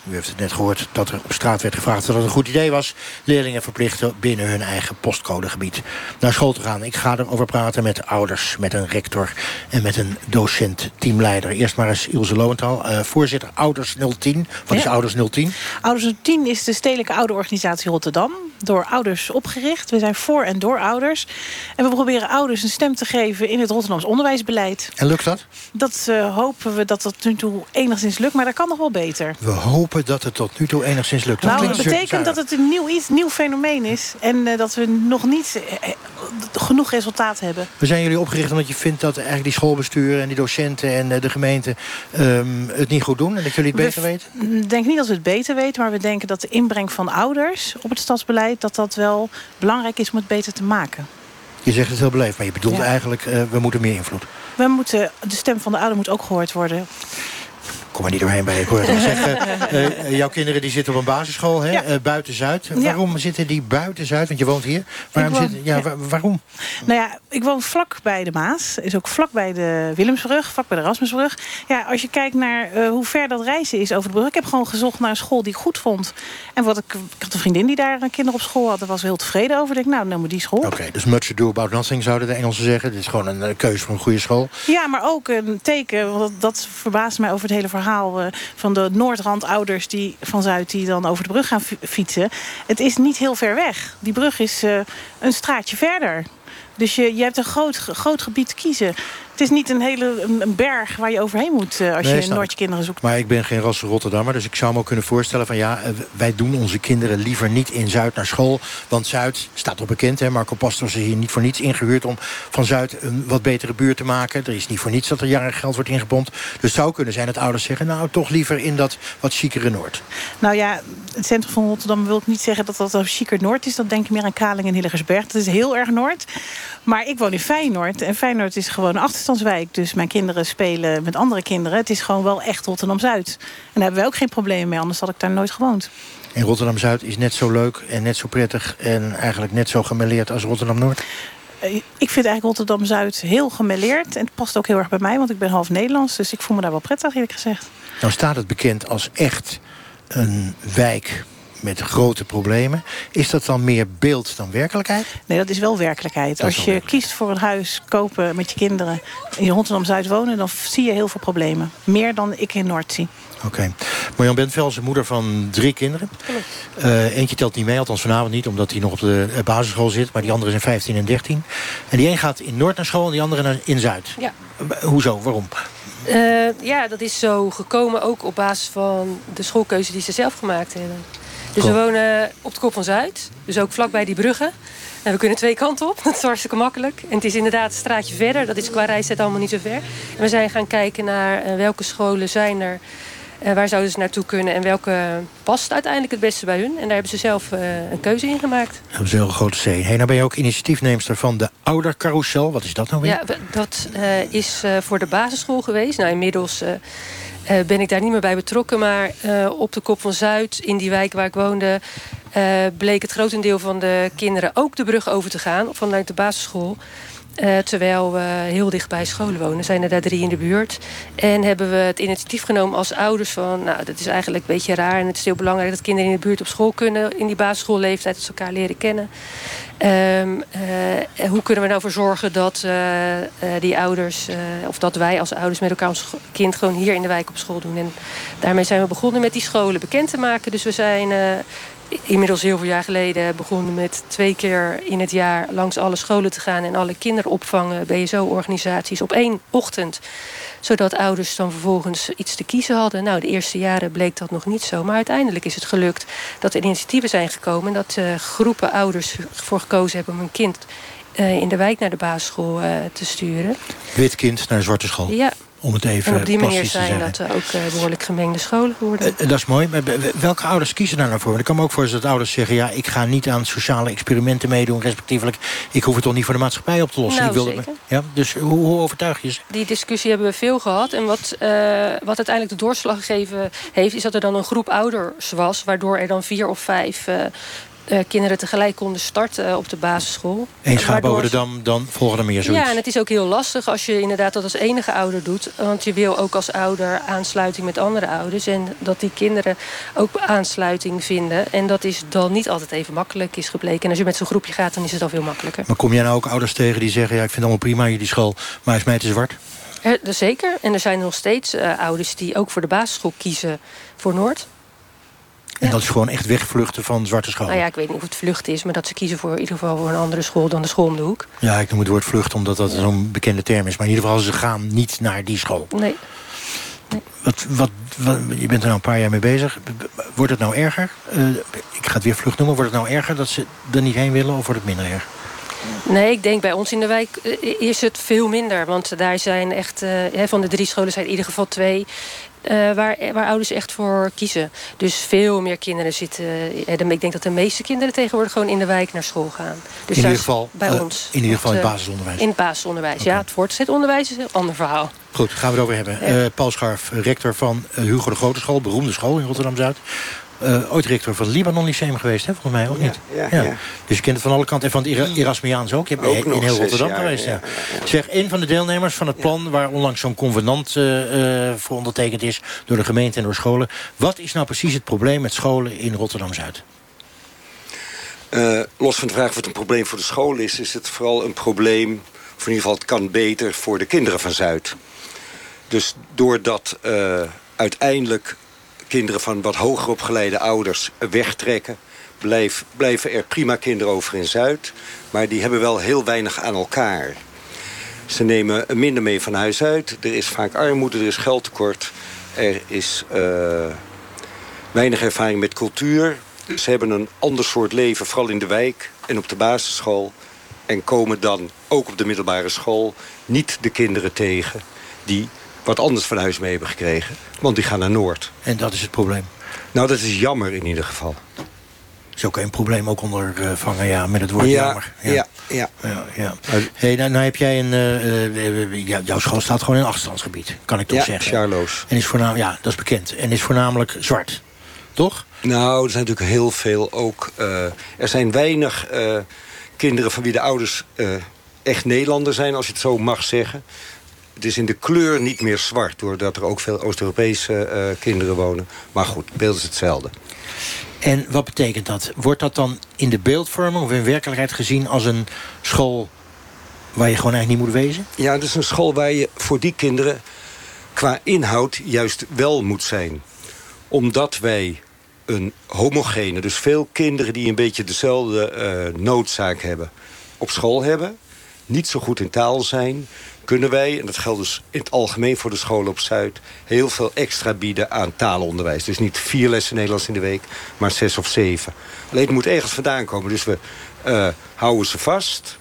u heeft het net gehoord dat er op straat werd gevraagd dat het een goed idee was. Leerlingen verplichten binnen hun eigen postcodegebied naar school te gaan. Ik ga erover praten met ouders, met een rector en met een docent-teamleider. Eerst maar eens Ilse Lowenthal, uh, voorzitter Ouders 010. Wat ja. is Ouders 010? Ouders 010 is de stedelijke ouderorganisatie Rotterdam. Door ouders opgericht. We zijn voor en door ouders. En we proberen ouders een stem te geven in het Rotterdams onderwijsbeleid. En lukt dat? Dat uh, hopen we dat dat nu toe enigszins lukt, maar dat kan nog wel beter. We hopen dat het tot nu toe enigszins lukt. Dat nou, dat betekent dat het een nieuw, iets, nieuw fenomeen is. En uh, dat we nog niet uh, genoeg resultaat hebben. We zijn jullie opgericht omdat je vindt dat eigenlijk die schoolbesturen... en die docenten en uh, de gemeente um, het niet goed doen. En dat jullie het beter we weten? Ik denk niet dat we het beter weten. Maar we denken dat de inbreng van ouders op het stadsbeleid... dat dat wel belangrijk is om het beter te maken. Je zegt het heel beleefd, maar je bedoelt ja. eigenlijk... we moeten meer invloed. We moeten, de stem van de ouder moet ook gehoord worden kom er niet doorheen bij. Ik hoor het zeggen. Uh, <laughs> jouw kinderen die zitten op een basisschool, hè? Ja. Uh, buiten Zuid. Ja. Waarom zitten die buiten Zuid? Want je woont hier. Waarom? Woon, zit, ja, ja. waarom? Nou ja, ik woon vlak bij de Maas. Is ook vlak bij de Willemsbrug, vlak bij de Rasmusbrug. Ja, als je kijkt naar uh, hoe ver dat reizen is over de brug. Ik heb gewoon gezocht naar een school die ik goed vond. En wat ik, ik had een vriendin die daar een kinderen op school had. Daar was heel tevreden over. Ik denk, nou, neem die school. Oké, okay, dus much ado about nothing zouden de Engelsen zeggen. Dit is gewoon een keuze voor een goede school. Ja, maar ook een teken. Want dat, dat verbaast mij over het hele verhaal van de Noordrand-ouders die van Zuid die dan over de brug gaan fietsen. Het is niet heel ver weg. Die brug is uh, een straatje verder. Dus je, je hebt een groot, groot gebied te kiezen. Het is niet een hele een, berg waar je overheen moet eh, als Nee, je Noordje kinderen zoekt. Maar ik ben geen ras Rotterdammer, dus ik zou me ook kunnen voorstellen van ja, eh, wij doen onze kinderen liever niet in Zuid naar school. Want Zuid staat op bekend, hè, Marco Pastor is hier niet voor niets ingehuurd om van Zuid een wat betere buurt te maken. Er is niet voor niets dat er jaren geld wordt ingepompt. Dus het zou kunnen zijn dat ouders zeggen, nou toch liever in dat wat chicere Noord. Nou ja, het centrum van Rotterdam wil ik niet zeggen dat dat een chiquer Noord is. Dat denk ik meer aan Kaling en Hillegersberg. Dat is heel erg Noord. Maar ik woon in Feyenoord. En Feyenoord is gewoon een achterstandswijk. Dus mijn kinderen spelen met andere kinderen. Het is gewoon wel echt Rotterdam-Zuid. En daar hebben wij ook geen problemen mee. Anders had ik daar nooit gewoond. En Rotterdam-Zuid is net zo leuk en net zo prettig... en eigenlijk net zo gemêleerd als Rotterdam-Noord. Eh, Ik vind eigenlijk Rotterdam-Zuid heel gemêleerd. En het past ook heel erg bij mij, want ik ben half Nederlands. Dus ik voel me daar wel prettig, eerlijk gezegd. Nou staat het bekend als echt een wijk met grote problemen. Is dat dan meer beeld dan werkelijkheid? Nee, dat is wel werkelijkheid. Dat Als wel je kiest voor een huis kopen met je kinderen... in Rotterdam-Zuid wonen, dan zie je heel veel problemen. Meer dan ik in Noord zie. Oké. Marjan Bentveld is moeder van drie kinderen. Eh, eentje telt niet mee, althans vanavond niet... omdat hij nog op de eh, basisschool zit. Maar die andere zijn 15 en 13. En die een gaat in Noord naar school en die andere naar- in Zuid. Ja. Hoezo? Waarom? Eh, ja, dat is zo gekomen ook op basis van de schoolkeuze die ze zelf gemaakt hebben. Dus we wonen op de kop van Zuid, dus ook vlakbij die bruggen. En we kunnen twee kanten op, <laughs> dat is hartstikke makkelijk. En het is inderdaad een straatje verder, dat is qua reistijd allemaal niet zo ver. En we zijn gaan kijken naar eh, welke scholen zijn er, eh, waar zouden ze naartoe kunnen... en welke past uiteindelijk het beste bij hun. En daar hebben ze zelf eh, een keuze in gemaakt. Dat ze een heel grote C. Hey, nou ben je ook initiatiefneemster van de Oudercarousel. Wat is dat nou weer? Ja, dat is voor de basisschool geweest. Nou, inmiddels eh, ben ik daar niet meer bij betrokken. Maar eh, op de Kop van Zuid, in die wijk waar ik woonde... eh, bleek het grotendeel van de kinderen ook de brug over te gaan... vanuit de basisschool. Eh, terwijl we heel dicht bij scholen wonen. Zijn er daar drie in de buurt. En hebben we het initiatief genomen als ouders van... nou, dat is eigenlijk een beetje raar en het is heel belangrijk... dat kinderen in de buurt op school kunnen... in die basisschoolleeftijd, ze elkaar leren kennen. Ehm, eh, hoe kunnen we nou voor zorgen dat eh, die ouders... of dat wij als ouders met elkaar ons kind... gewoon hier in de wijk op school doen. En daarmee zijn we begonnen met die scholen bekend te maken. Dus we zijn... inmiddels heel veel jaar geleden begonnen met twee keer in het jaar langs alle scholen te gaan en alle kinderopvangen, BSO-organisaties op één ochtend. Zodat ouders dan vervolgens iets te kiezen hadden. Nou, de eerste jaren bleek dat nog niet zo. Maar uiteindelijk is het gelukt dat er initiatieven zijn gekomen. Dat eh, groepen ouders ervoor gekozen hebben om een kind eh, in de wijk naar de basisschool eh, te sturen. Wit kind naar een zwarte school. Ja. Om het even en op die manier zijn dat er ook eh, behoorlijk gemengde scholen worden. Eh, Dat is mooi. Maar welke ouders kiezen daar nou voor? Want ik kan me ook voorstellen dat ouders zeggen... ja, ik ga niet aan sociale experimenten meedoen, respectievelijk. Ik hoef het toch niet voor de maatschappij op te lossen. Nou, ik wil zeker. ja, dus hoe, hoe overtuig je ze? Die discussie hebben we veel gehad. En wat, eh, wat uiteindelijk de doorslag gegeven heeft... is dat er dan een groep ouders was... waardoor er dan vier of vijf eh, eh, kinderen tegelijk konden starten eh, op de basisschool. Eén schaap over de dam, dan volgen er meer zoiets. Ja, en het is ook heel lastig als je inderdaad dat als enige ouder doet. Want je wil ook als ouder aansluiting met andere ouders. En dat die kinderen ook aansluiting vinden. En dat is dan niet altijd even makkelijk, is gebleken. En als je met zo'n groepje gaat, dan is het al veel makkelijker. Maar kom jij nou ook ouders tegen die zeggen... ja, ik vind het allemaal prima, jullie school, maar is mij te zwart? Er, er zeker. En er zijn nog steeds eh, ouders die ook voor de basisschool kiezen voor Noord. En dat is gewoon echt wegvluchten van zwarte scholen. Nou ja, ik weet niet of het vlucht is, maar dat ze kiezen voor in ieder geval voor een andere school dan de school om de hoek. Ja, ik noem het woord vlucht omdat dat zo'n bekende term is. Maar in ieder geval, ze gaan niet naar die school. Nee. Wat, wat, wat- je bent er nou een paar jaar mee bezig. Wordt het nou erger? Eh, ik ga het weer vlucht noemen. Wordt het nou erger dat ze er niet heen willen of wordt het minder erg? Nee, ik denk bij ons in de wijk eh, is het veel minder. Want daar zijn echt, eh, van de drie scholen zijn in ieder geval twee... eh, waar, waar ouders echt voor kiezen. Dus veel meer kinderen zitten... ik denk dat de meeste kinderen tegenwoordig gewoon in de wijk naar school gaan. Dus in ieder geval, bij ons. in, ieder geval in het basisonderwijs. In het basisonderwijs, ja. Het voortgezet onderwijs is een ander verhaal. Goed, gaan we het over hebben. Paul Scharf, rector van Hugo de Grote School. Beroemde school in Rotterdam-Zuid. Eh, ooit rector van het Libanon Lyceum geweest, hè, volgens mij, ook niet? ja, ja. Dus je kent het van alle kanten. En van het Era- Erasmiaans ook. Je Ook in heel Rotterdam jaar, geweest. Ja. Zeg, een van de deelnemers van het plan... waar onlangs zo'n convenant eh, eh, voor ondertekend is... door de gemeente en door scholen. Wat is nou precies het probleem met scholen in Rotterdam-Zuid? Los van de vraag of het een probleem voor de school is... is het vooral een probleem, of in ieder geval het kan beter... voor de kinderen van Zuid. Dus doordat uiteindelijk kinderen van wat hoger opgeleide ouders wegtrekken... blijf, blijven er prima kinderen over in Zuid. Maar die hebben wel heel weinig aan elkaar. Ze nemen minder mee van huis uit. Er is vaak armoede, er is geldtekort. Er is uh, weinig ervaring met cultuur. Ze hebben een ander soort leven, vooral in de wijk en op de basisschool. En komen dan ook op de middelbare school niet de kinderen tegen... die wat anders van huis mee hebben gekregen. Want die gaan naar Noord. En dat is het probleem? Nou, dat is jammer in ieder geval. is ook een probleem ook ondervangen, ja, met het woord ja, jammer. Ja, ja. ja. ja, ja. Hey, nou, nou heb jij een... Uh, uh, jouw school staat gewoon in een afstandsgebied, kan ik toch ja, zeggen. Charloes. En is voornamelijk, ja, dat is bekend. En is voornamelijk zwart, toch? Nou, er zijn natuurlijk heel veel ook... Uh, er zijn weinig kinderen van wie de ouders echt Nederlander zijn, als je het zo mag zeggen. Het is in de kleur niet meer zwart, doordat er ook veel Oost-Europese uh, kinderen wonen. Maar goed, het beeld is hetzelfde. En wat betekent dat? Wordt dat dan in de beeldvorming of in werkelijkheid gezien als een school waar je gewoon eigenlijk niet moet wezen? Ja, het is een school waar je voor die kinderen qua inhoud juist wel moet zijn. Omdat wij een homogene, dus veel kinderen die een beetje dezelfde uh, noodzaak hebben, op school hebben. Niet zo goed in taal zijn, kunnen wij, en dat geldt dus in het algemeen voor de scholen op Zuid... heel veel extra bieden aan taalonderwijs. Dus niet vier lessen Nederlands in de week, maar zes of zeven. Alleen het moet ergens vandaan komen. Dus we uh, houden ze vast.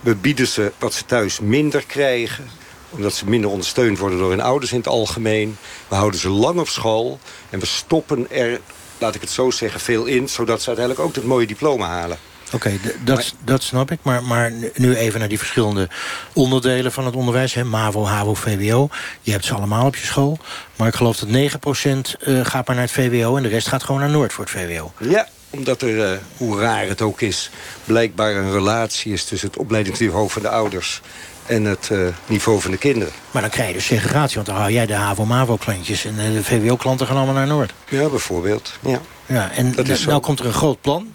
We bieden ze wat ze thuis minder krijgen omdat ze minder ondersteund worden door hun ouders in het algemeen. We houden ze lang op school en we stoppen er, laat ik het zo zeggen, veel in... zodat ze uiteindelijk ook het mooie diploma halen. Oké, okay, dat, dat snap ik. Maar, maar nu even naar die verschillende onderdelen van het onderwijs. Hè? MAVO, HAVO, VWO. Je hebt ze allemaal op je school. Maar ik geloof dat 9% uh, gaat maar naar het VWO... en de rest gaat gewoon naar Noord voor het VWO. Ja, omdat er, uh, hoe raar het ook is... blijkbaar een relatie is tussen het opleidingsniveau van de ouders... en het uh, niveau van de kinderen. Maar dan krijg je dus segregatie, want dan hou jij de HAVO-MAVO-klantjes... en de VWO-klanten gaan allemaal naar Noord. Ja, bijvoorbeeld. Ja. Ja, en nou komt er een groot plan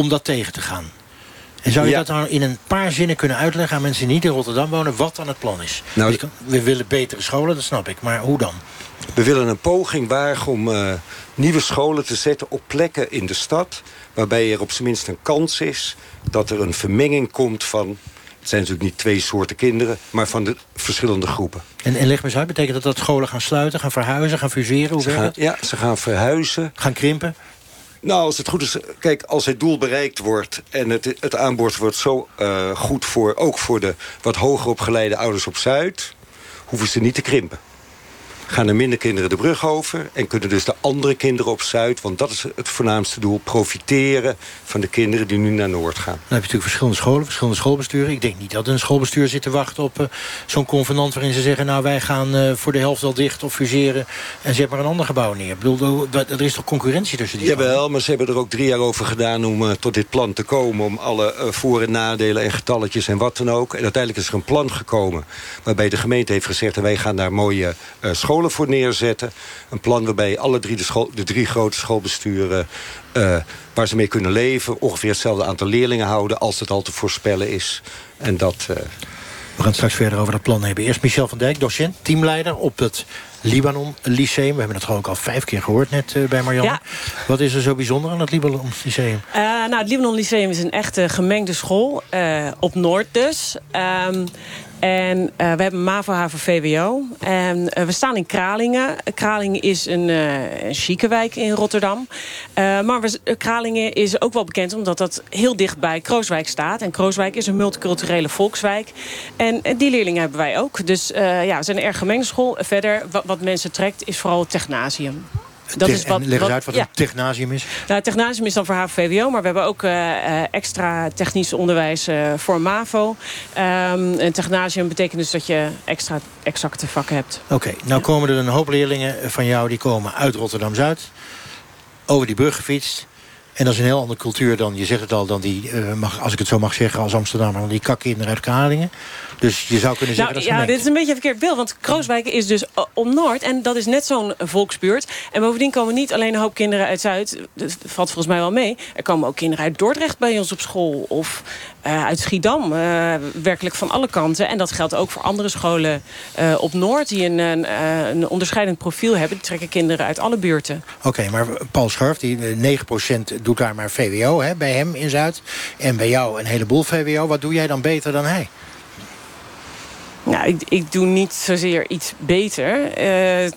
om dat tegen te gaan. En zou je ja. dat nou in een paar zinnen kunnen uitleggen aan mensen die niet in Rotterdam wonen, wat dan het plan is? Nou, we willen betere scholen, dat snap ik. Maar hoe dan? We willen een poging wagen om uh, nieuwe scholen te zetten op plekken in de stad... waarbij er op zijn minst een kans is dat er een vermenging komt van... het zijn natuurlijk niet twee soorten kinderen, maar van de verschillende groepen. En, en leg me eens uit, betekent dat dat scholen gaan sluiten, gaan verhuizen, gaan fuseren? Hoe ze gaan, ja, ze gaan verhuizen. Gaan krimpen? Nou, als het goed is, kijk, als het doel bereikt wordt... en het, het aanbod wordt zo uh, goed voor, ook voor de wat hoger opgeleide ouders op Zuid... hoeven ze niet te krimpen. Gaan er minder kinderen de brug over... en kunnen dus de andere kinderen op Zuid... want dat is het voornaamste doel, profiteren van de kinderen die nu naar Noord gaan. Dan heb je natuurlijk verschillende scholen, verschillende schoolbesturen. Ik denk niet dat een schoolbestuur zit te wachten op uh, zo'n convenant... waarin ze zeggen, nou wij gaan uh, voor de helft wel dicht of fuseren... en zet maar een ander gebouw neer. Ik bedoel, er is toch concurrentie tussen die Jawel, scholen? maar ze hebben er ook drie jaar over gedaan om uh, tot dit plan te komen... om alle voor- en nadelen en getalletjes en wat dan ook. En uiteindelijk is er een plan gekomen... waarbij de gemeente heeft gezegd... en wij gaan daar mooie scholen voor neerzetten. Een plan waarbij alle drie de, school, de drie grote schoolbesturen... Uh, waar ze mee kunnen leven, ongeveer hetzelfde aantal leerlingen houden... als het al te voorspellen is. En dat... Uh... We gaan straks verder over dat plan hebben. Eerst Michel van Dijk, docent, teamleider op het Libanon Lyceum. We hebben het gewoon ook al vijf keer gehoord net uh, bij Marianne. Ja. Wat is er zo bijzonder aan het Libanon Lyceum? Uh, nou, het Libanon Lyceum is een echte gemengde school. Uh, op Noord dus. Um, en uh, we hebben MAVO, HAVO, VWO. En uh, we staan in Kralingen. Kralingen is een, uh, chique wijk in Rotterdam. maar we, Kralingen is ook wel bekend omdat dat heel dicht bij Krooswijk staat. En Krooswijk is een multiculturele volkswijk. En die leerlingen hebben wij ook. Dus ja, we zijn een erg gemengde school. Verder, wat, wat mensen trekt, is vooral het technasium. Dat is wat, leg eens uit wat ja. een technasium is. Nou, het technasium is dan voor HAVO-VWO, maar we hebben ook uh, extra technisch onderwijs uh, voor MAVO. Um, een technasium betekent dus dat je extra exacte vakken hebt. Oké, okay, nou ja. komen er een hoop leerlingen van jou die komen uit Rotterdam-Zuid. Over die brug gefietst. En dat is een heel andere cultuur dan, je zegt het al, dan die, uh, mag, als ik het zo mag zeggen als Amsterdammer, dan die kakkinderen uit Kralingen. Dus je zou kunnen zeggen nou, dat Ja, dit is een beetje een verkeerd beeld. Want Krooswijk is dus om Noord. En dat is net zo'n volksbuurt. En bovendien komen niet alleen een hoop kinderen uit Zuid. Dat valt volgens mij wel mee. Er komen ook kinderen uit Dordrecht bij ons op school. Of uh, uit Schiedam. Uh, werkelijk van alle kanten. En dat geldt ook voor andere scholen uh, op Noord. Die een, een, een, onderscheidend profiel hebben. Die trekken kinderen uit alle buurten. Oké, okay, maar Paul Scharf, die 9% doet doet daar maar VWO hè, bij hem in Zuid. En bij jou een heleboel VWO. Wat doe jij dan beter dan hij? Nou, ik, ik doe niet zozeer iets beter. Uh,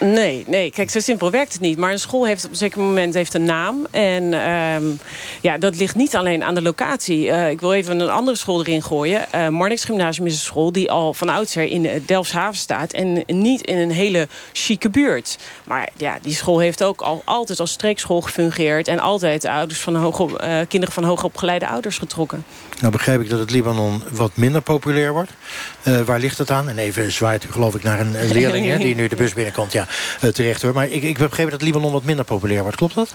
Nee, nee, kijk, zo simpel werkt het niet. Maar een school heeft op een zeker moment heeft een naam. En um, ja, dat ligt niet alleen aan de locatie. Uh, ik wil even een andere school erin gooien. Uh, Marnix Gymnasium is een school die al van oudsher in Delfshaven staat. En niet in een hele chique buurt. Maar ja, die school heeft ook al altijd als streekschool gefungeerd. En altijd ouders van hoog, uh, kinderen van hoogopgeleide ouders getrokken. Nou begrijp ik dat het Libanon wat minder populair wordt. Waar ligt het aan? En even zwaait u geloof ik naar een, leerling hè, die nu de bus binnenkomt. Ja, terecht hoor. Maar ik, ik heb begrepen dat Libanon wat minder populair wordt. Klopt dat?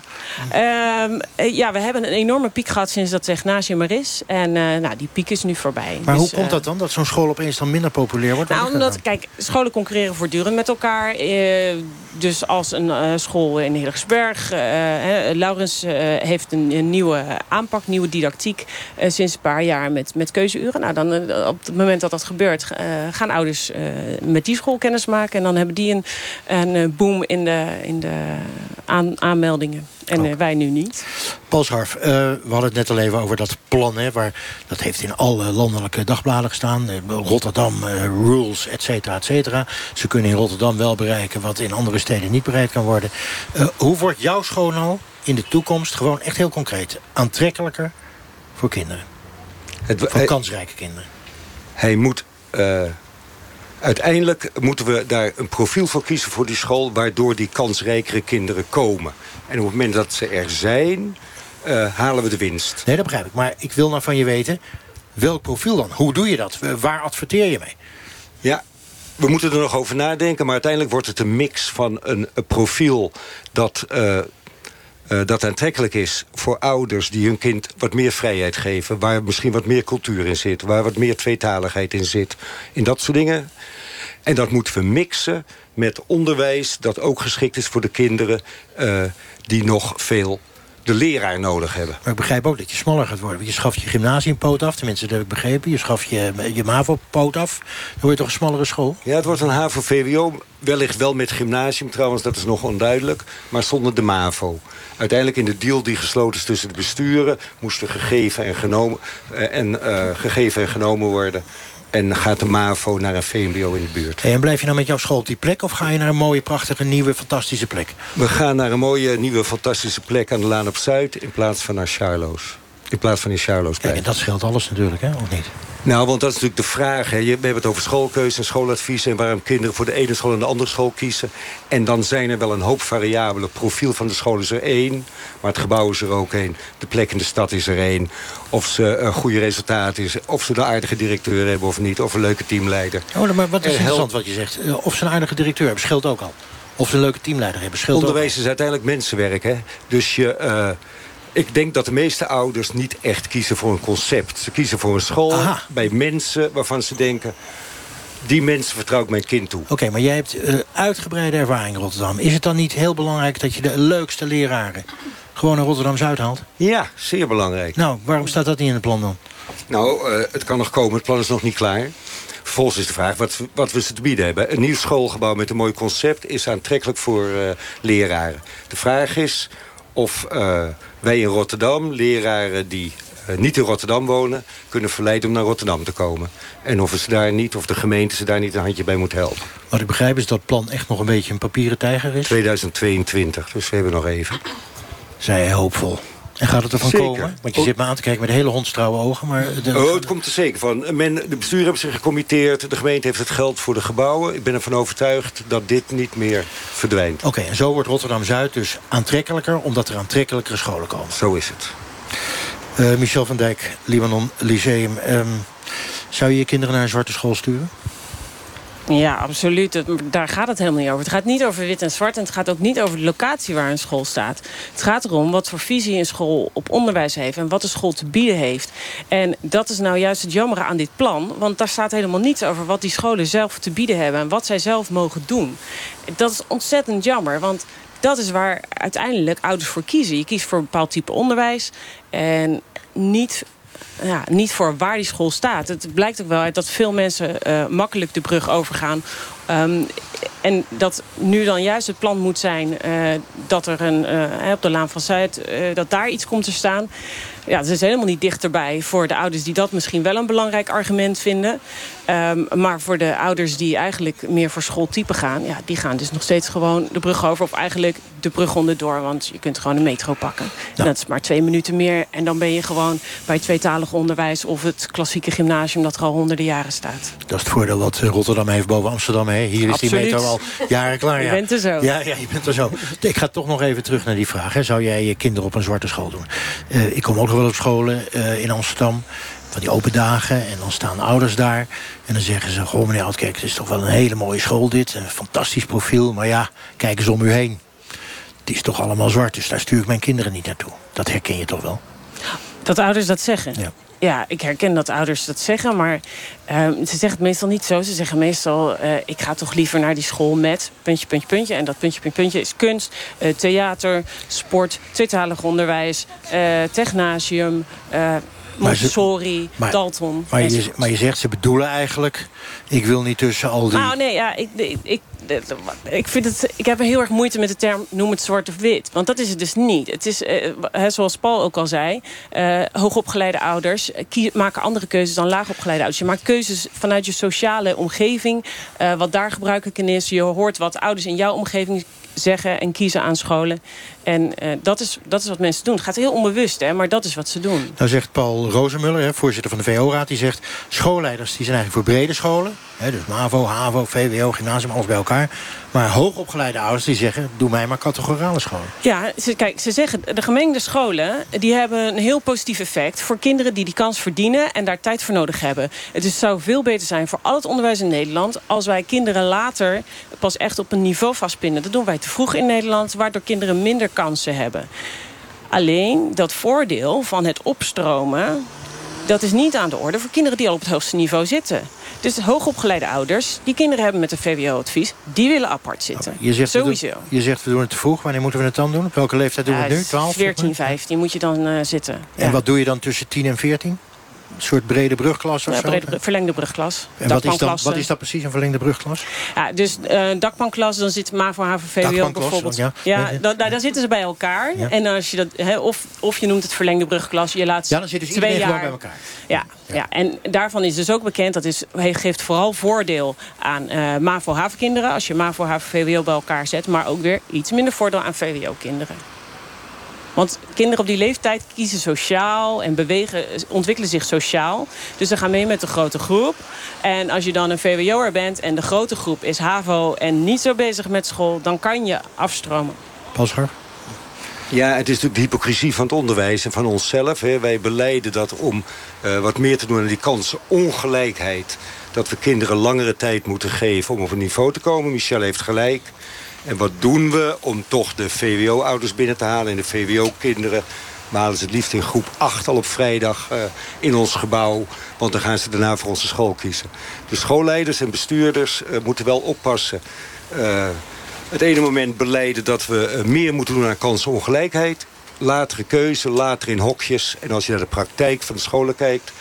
Uh, ja, we hebben een enorme piek gehad sinds dat Technasium er is. En nou, die piek is nu voorbij. Maar dus, hoe komt dat dan? Dat zo'n school opeens dan minder populair wordt? Nou, omdat, kijk, scholen concurreren voortdurend met elkaar. dus als een school in Hillegersberg... Laurens heeft een, een, nieuwe aanpak, nieuwe didactiek... sinds een paar jaar met, met keuzeuren. Nou, dan, op het moment dat dat gebeurt, gaan ouders met die school kennis maken. En dan hebben die een, een boom in de, in de aan, aanmeldingen. En uh, wij nu niet. Paul Scharf, uh, we hadden het net al even over dat plan. Hè, waar, dat heeft in alle landelijke dagbladen gestaan. Uh, Rotterdam, rules, et cetera, et cetera. Ze kunnen in Rotterdam wel bereiken wat in andere steden niet bereikt kan worden. hoe wordt jouw school nou in de toekomst gewoon echt heel concreet aantrekkelijker voor kinderen? Het, voor hij, kansrijke kinderen. Hij moet uiteindelijk moeten we daar een profiel voor kiezen voor die school... waardoor die kansrijkere kinderen komen. En op het moment dat ze er zijn, uh, halen we de winst. Nee, dat begrijp ik. Maar ik wil nou van je weten, welk profiel dan? Hoe doe je dat? Waar adverteer je mee? Ja, we moeten er nog over nadenken. Maar uiteindelijk wordt het een mix van een, een profiel... dat uh, uh, dat aantrekkelijk is voor ouders die hun kind wat meer vrijheid geven... waar misschien wat meer cultuur in zit, waar wat meer tweetaligheid in zit. In dat soort dingen. En dat moeten we mixen met onderwijs dat ook geschikt is voor de kinderen... Uh, die nog veel de leraar nodig hebben. Maar ik begrijp ook dat je smaller gaat worden. Je schaft je gymnasiumpoot af, tenminste dat heb ik begrepen. Je schaft je, je MAVO-poot af. Dan word je toch een smallere school? Ja, het wordt een HAVO-VWO. Wellicht wel met gymnasium trouwens, dat is nog onduidelijk. Maar zonder de MAVO. Uiteindelijk in de deal die gesloten is tussen de besturen... moesten gegeven en genomen, uh, en, uh, gegeven en genomen worden. En gaat de MAVO naar een VMBO in de buurt. En blijf je nou met jouw school op die plek... of ga je naar een mooie, prachtige, nieuwe, fantastische plek? We gaan naar een mooie, nieuwe, fantastische plek aan de Laan op Zuid... in plaats van naar Charloes. In plaats van in Charloes. Kijk, en dat scheelt alles natuurlijk, hè? Of niet? Nou, want dat is natuurlijk de vraag. Hè. We hebben het over schoolkeuze en schooladvies... en waarom kinderen voor de ene school en de andere school kiezen. En dan zijn er wel een hoop variabelen. profiel van de school is er één, maar het gebouw is er ook één. De plek in de stad is er één. Of ze een goede resultaat is, of ze een aardige directeur hebben of niet... of een leuke teamleider. Oh, maar wat is interessant wat je zegt. Eh, of ze een aardige directeur hebben, scheelt ook al. Of ze een leuke teamleider hebben, scheelt Onderwijs ook is uiteindelijk mensenwerk, hè. Dus je... Uh, ik denk dat de meeste ouders niet echt kiezen voor een concept. Ze kiezen voor een school Aha. bij mensen waarvan ze denken... die mensen vertrouw ik mijn kind toe. Oké, okay, maar jij hebt uh, uitgebreide ervaring in Rotterdam. Is het dan niet heel belangrijk dat je de leukste leraren... gewoon naar Rotterdam-Zuid haalt? Ja, zeer belangrijk. Nou, waarom staat dat niet in het plan dan? Nou, uh, het kan nog komen. Het plan is nog niet klaar. Vervolgens is de vraag wat, wat we ze te bieden hebben. Een nieuw schoolgebouw met een mooi concept... is aantrekkelijk voor uh, leraren. De vraag is of wij in Rotterdam, leraren die uh, niet in Rotterdam wonen... kunnen verleiden om naar Rotterdam te komen. En of, ze daar niet, of de gemeente ze daar niet een handje bij moet helpen. Wat ik begrijp is dat het plan echt nog een beetje een papieren tijger is? 2022, dus we hebben nog even. Zij hij hoopvol. En gaat het ervan zeker. komen? Want je zit me aan te kijken met hele hondstrouwe ogen. Maar de... Oh, het komt er zeker van. Men, de bestuur hebben zich gecommitteerd. De gemeente heeft het geld voor de gebouwen. Ik ben ervan overtuigd dat dit niet meer verdwijnt. Oké, okay, en zo wordt Rotterdam-Zuid dus aantrekkelijker... omdat er aantrekkelijkere scholen komen. Zo is het. Uh, Michel van Dijk, Libanon Lyceum. Um, zou je je kinderen naar een zwarte school sturen? Ja, absoluut. Daar gaat het helemaal niet over. Het gaat niet over wit en zwart en het gaat ook niet over de locatie waar een school staat. Het gaat erom wat voor visie een school op onderwijs heeft en wat de school te bieden heeft. En dat is nou juist het jammere aan dit plan, want daar staat helemaal niets over wat die scholen zelf te bieden hebben en wat zij zelf mogen doen. Dat is ontzettend jammer, want dat is waar uiteindelijk ouders voor kiezen. Je kiest voor een bepaald type onderwijs en niet ja, niet voor waar die school staat. Het blijkt ook wel uit dat veel mensen uh, makkelijk de brug overgaan. Um, En dat nu dan juist het plan moet zijn eh, dat er een, uh, op de Laan van Zuid... dat daar iets komt te staan ja, ze is helemaal niet dichterbij voor de ouders die dat misschien wel een belangrijk argument vinden. Ehm, maar voor de ouders die eigenlijk meer voor schooltype gaan... Ja, die gaan dus nog steeds gewoon de brug over. Of eigenlijk de brug onderdoor. Want je kunt gewoon de metro pakken. En dat is maar twee minuten meer. En dan ben je gewoon bij tweetalig onderwijs... of het klassieke gymnasium dat er al honderden jaren staat. Dat is het voordeel wat Rotterdam heeft boven Amsterdam. Hè? Hier is die metro al jaren klaar. Ja. Je bent er zo. Ja, ja, je bent er zo. Ik ga toch nog even terug naar die vraag. Hè. Zou jij je kinderen op een zwarte school doen? Uh, ik kom ook nog wel op scholen uh, in Amsterdam van die open dagen. En dan staan ouders daar. En dan zeggen ze, goh meneer Oudkerk, het is toch wel een hele mooie school dit. Een fantastisch profiel, maar ja, kijk eens om u heen. Het is toch allemaal zwart, dus daar stuur ik mijn kinderen niet naartoe. Dat herken je toch wel? Dat ouders dat zeggen? Ja. Ja, ik herken dat ouders dat zeggen, maar uh, ze zeggen het meestal niet zo. Ze zeggen meestal, uh, ik ga toch liever naar die school met puntje, puntje, puntje. En dat puntje, puntje, puntje is kunst, uh, theater, sport, tweetalig onderwijs, technasium, Montessori, maar, Dalton. Maar je, maar je zegt, ze bedoelen eigenlijk... ik wil niet tussen al die... Nou nee, ja, ik, ik, ik, ik, vind het, ik heb heel erg moeite met de term noem het zwart of wit. Want dat is het dus niet. Het is, eh, zoals Paul ook al zei... Eh, hoogopgeleide ouders maken andere keuzes dan laagopgeleide ouders. Je maakt keuzes vanuit je sociale omgeving. Uh, wat daar gebruikelijk in is. Je hoort wat ouders in jouw omgeving zeggen en kiezen aan scholen. En uh, dat, is, dat is wat mensen doen. Het gaat heel onbewust, hè, maar dat is wat ze doen. Nou zegt Paul Rozenmuller, voorzitter van de VO-raad... die zegt, schoolleiders die zijn eigenlijk voor brede scholen. Hè, dus MAVO, HAVO, VWO, gymnasium, alles bij elkaar. Maar hoogopgeleide ouders die zeggen... doe mij maar categorale scholen. Ja, ze, kijk, ze zeggen de gemengde scholen... die hebben een heel positief effect voor kinderen die die kans verdienen... en daar tijd voor nodig hebben. Het is, zou veel beter zijn voor al het onderwijs in Nederland... als wij kinderen later pas echt op een niveau vastpinnen. Dat doen wij te vroeg in Nederland... waardoor kinderen minder kansen hebben. Alleen dat voordeel van het opstromen... dat is niet aan de orde voor kinderen die al op het hoogste niveau zitten. Dus hoogopgeleide ouders, die kinderen hebben met een VWO-advies... die willen apart zitten. Je zegt, Sowieso. Je zegt we doen het te vroeg. Wanneer moeten we het dan doen? Op welke leeftijd doen we het nu? 12? 14, 15 moet je dan uh, zitten. En ja. wat doe je dan tussen 10 en 14? Een soort brede brugklas of zo? Brede, verlengde brugklas. En wat is, dan, wat is dat precies, een verlengde brugklas? Ja, dus uh, dakpanklas, dan zit MAVO, HAVO, VWO bijvoorbeeld. Ja, ja dan, dan, zitten ze bij elkaar. Ja. En als je dat, he, of, of je noemt het verlengde brugklas, je laat ja, dan zitten ze twee jaar bij elkaar. Ja, ja. ja, en daarvan is dus ook bekend, dat is, geeft vooral voordeel aan uh, MAVO, HAVO kinderen. Als je MAVO, HAVO, VWO bij elkaar zet. Maar ook weer iets minder voordeel aan VWO kinderen. Want kinderen op die leeftijd kiezen sociaal en bewegen, ontwikkelen zich sociaal. Dus ze gaan mee met de grote groep. En als je dan een VWO'er bent en de grote groep is HAVO en niet zo bezig met school... dan kan je afstromen. Pasger? Ja, het is natuurlijk de hypocrisie van het onderwijs en van onszelf. Hè. Wij beleiden dat om uh, wat meer te doen aan die kansenongelijkheid... dat we kinderen langere tijd moeten geven om op een niveau te komen. Michel heeft gelijk. En wat doen we om toch de VWO-ouders binnen te halen... en de VWO-kinderen we halen ze het liefst in groep 8 al op vrijdag uh, in ons gebouw. Want dan gaan ze daarna voor onze school kiezen. De schoolleiders en bestuurders uh, moeten wel oppassen. Uh, het ene moment beleiden dat we meer moeten doen aan kansenongelijkheid. Latere keuze, later in hokjes. En als je naar de praktijk van de scholen kijkt...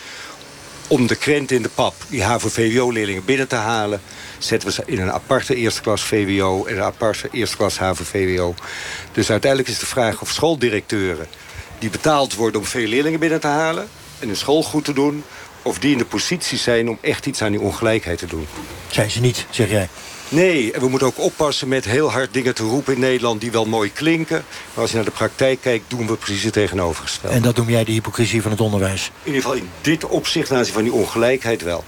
om de krent in de pap, die HAVO-VWO-leerlingen binnen te halen zetten we ze in een aparte eerste klas VWO... en een aparte eerste klas HAVO-VWO. Dus uiteindelijk is de vraag of schooldirecteuren... die betaald worden om veel leerlingen binnen te halen... en hun school goed te doen... of die in de positie zijn om echt iets aan die ongelijkheid te doen. Zijn ze niet, zeg jij? Nee, en we moeten ook oppassen met heel hard dingen te roepen in Nederland... die wel mooi klinken. Maar als je naar de praktijk kijkt, doen we precies het tegenovergestelde. En dat noem jij de hypocrisie van het onderwijs? In ieder geval in dit opzicht, ten aanzien van die ongelijkheid wel.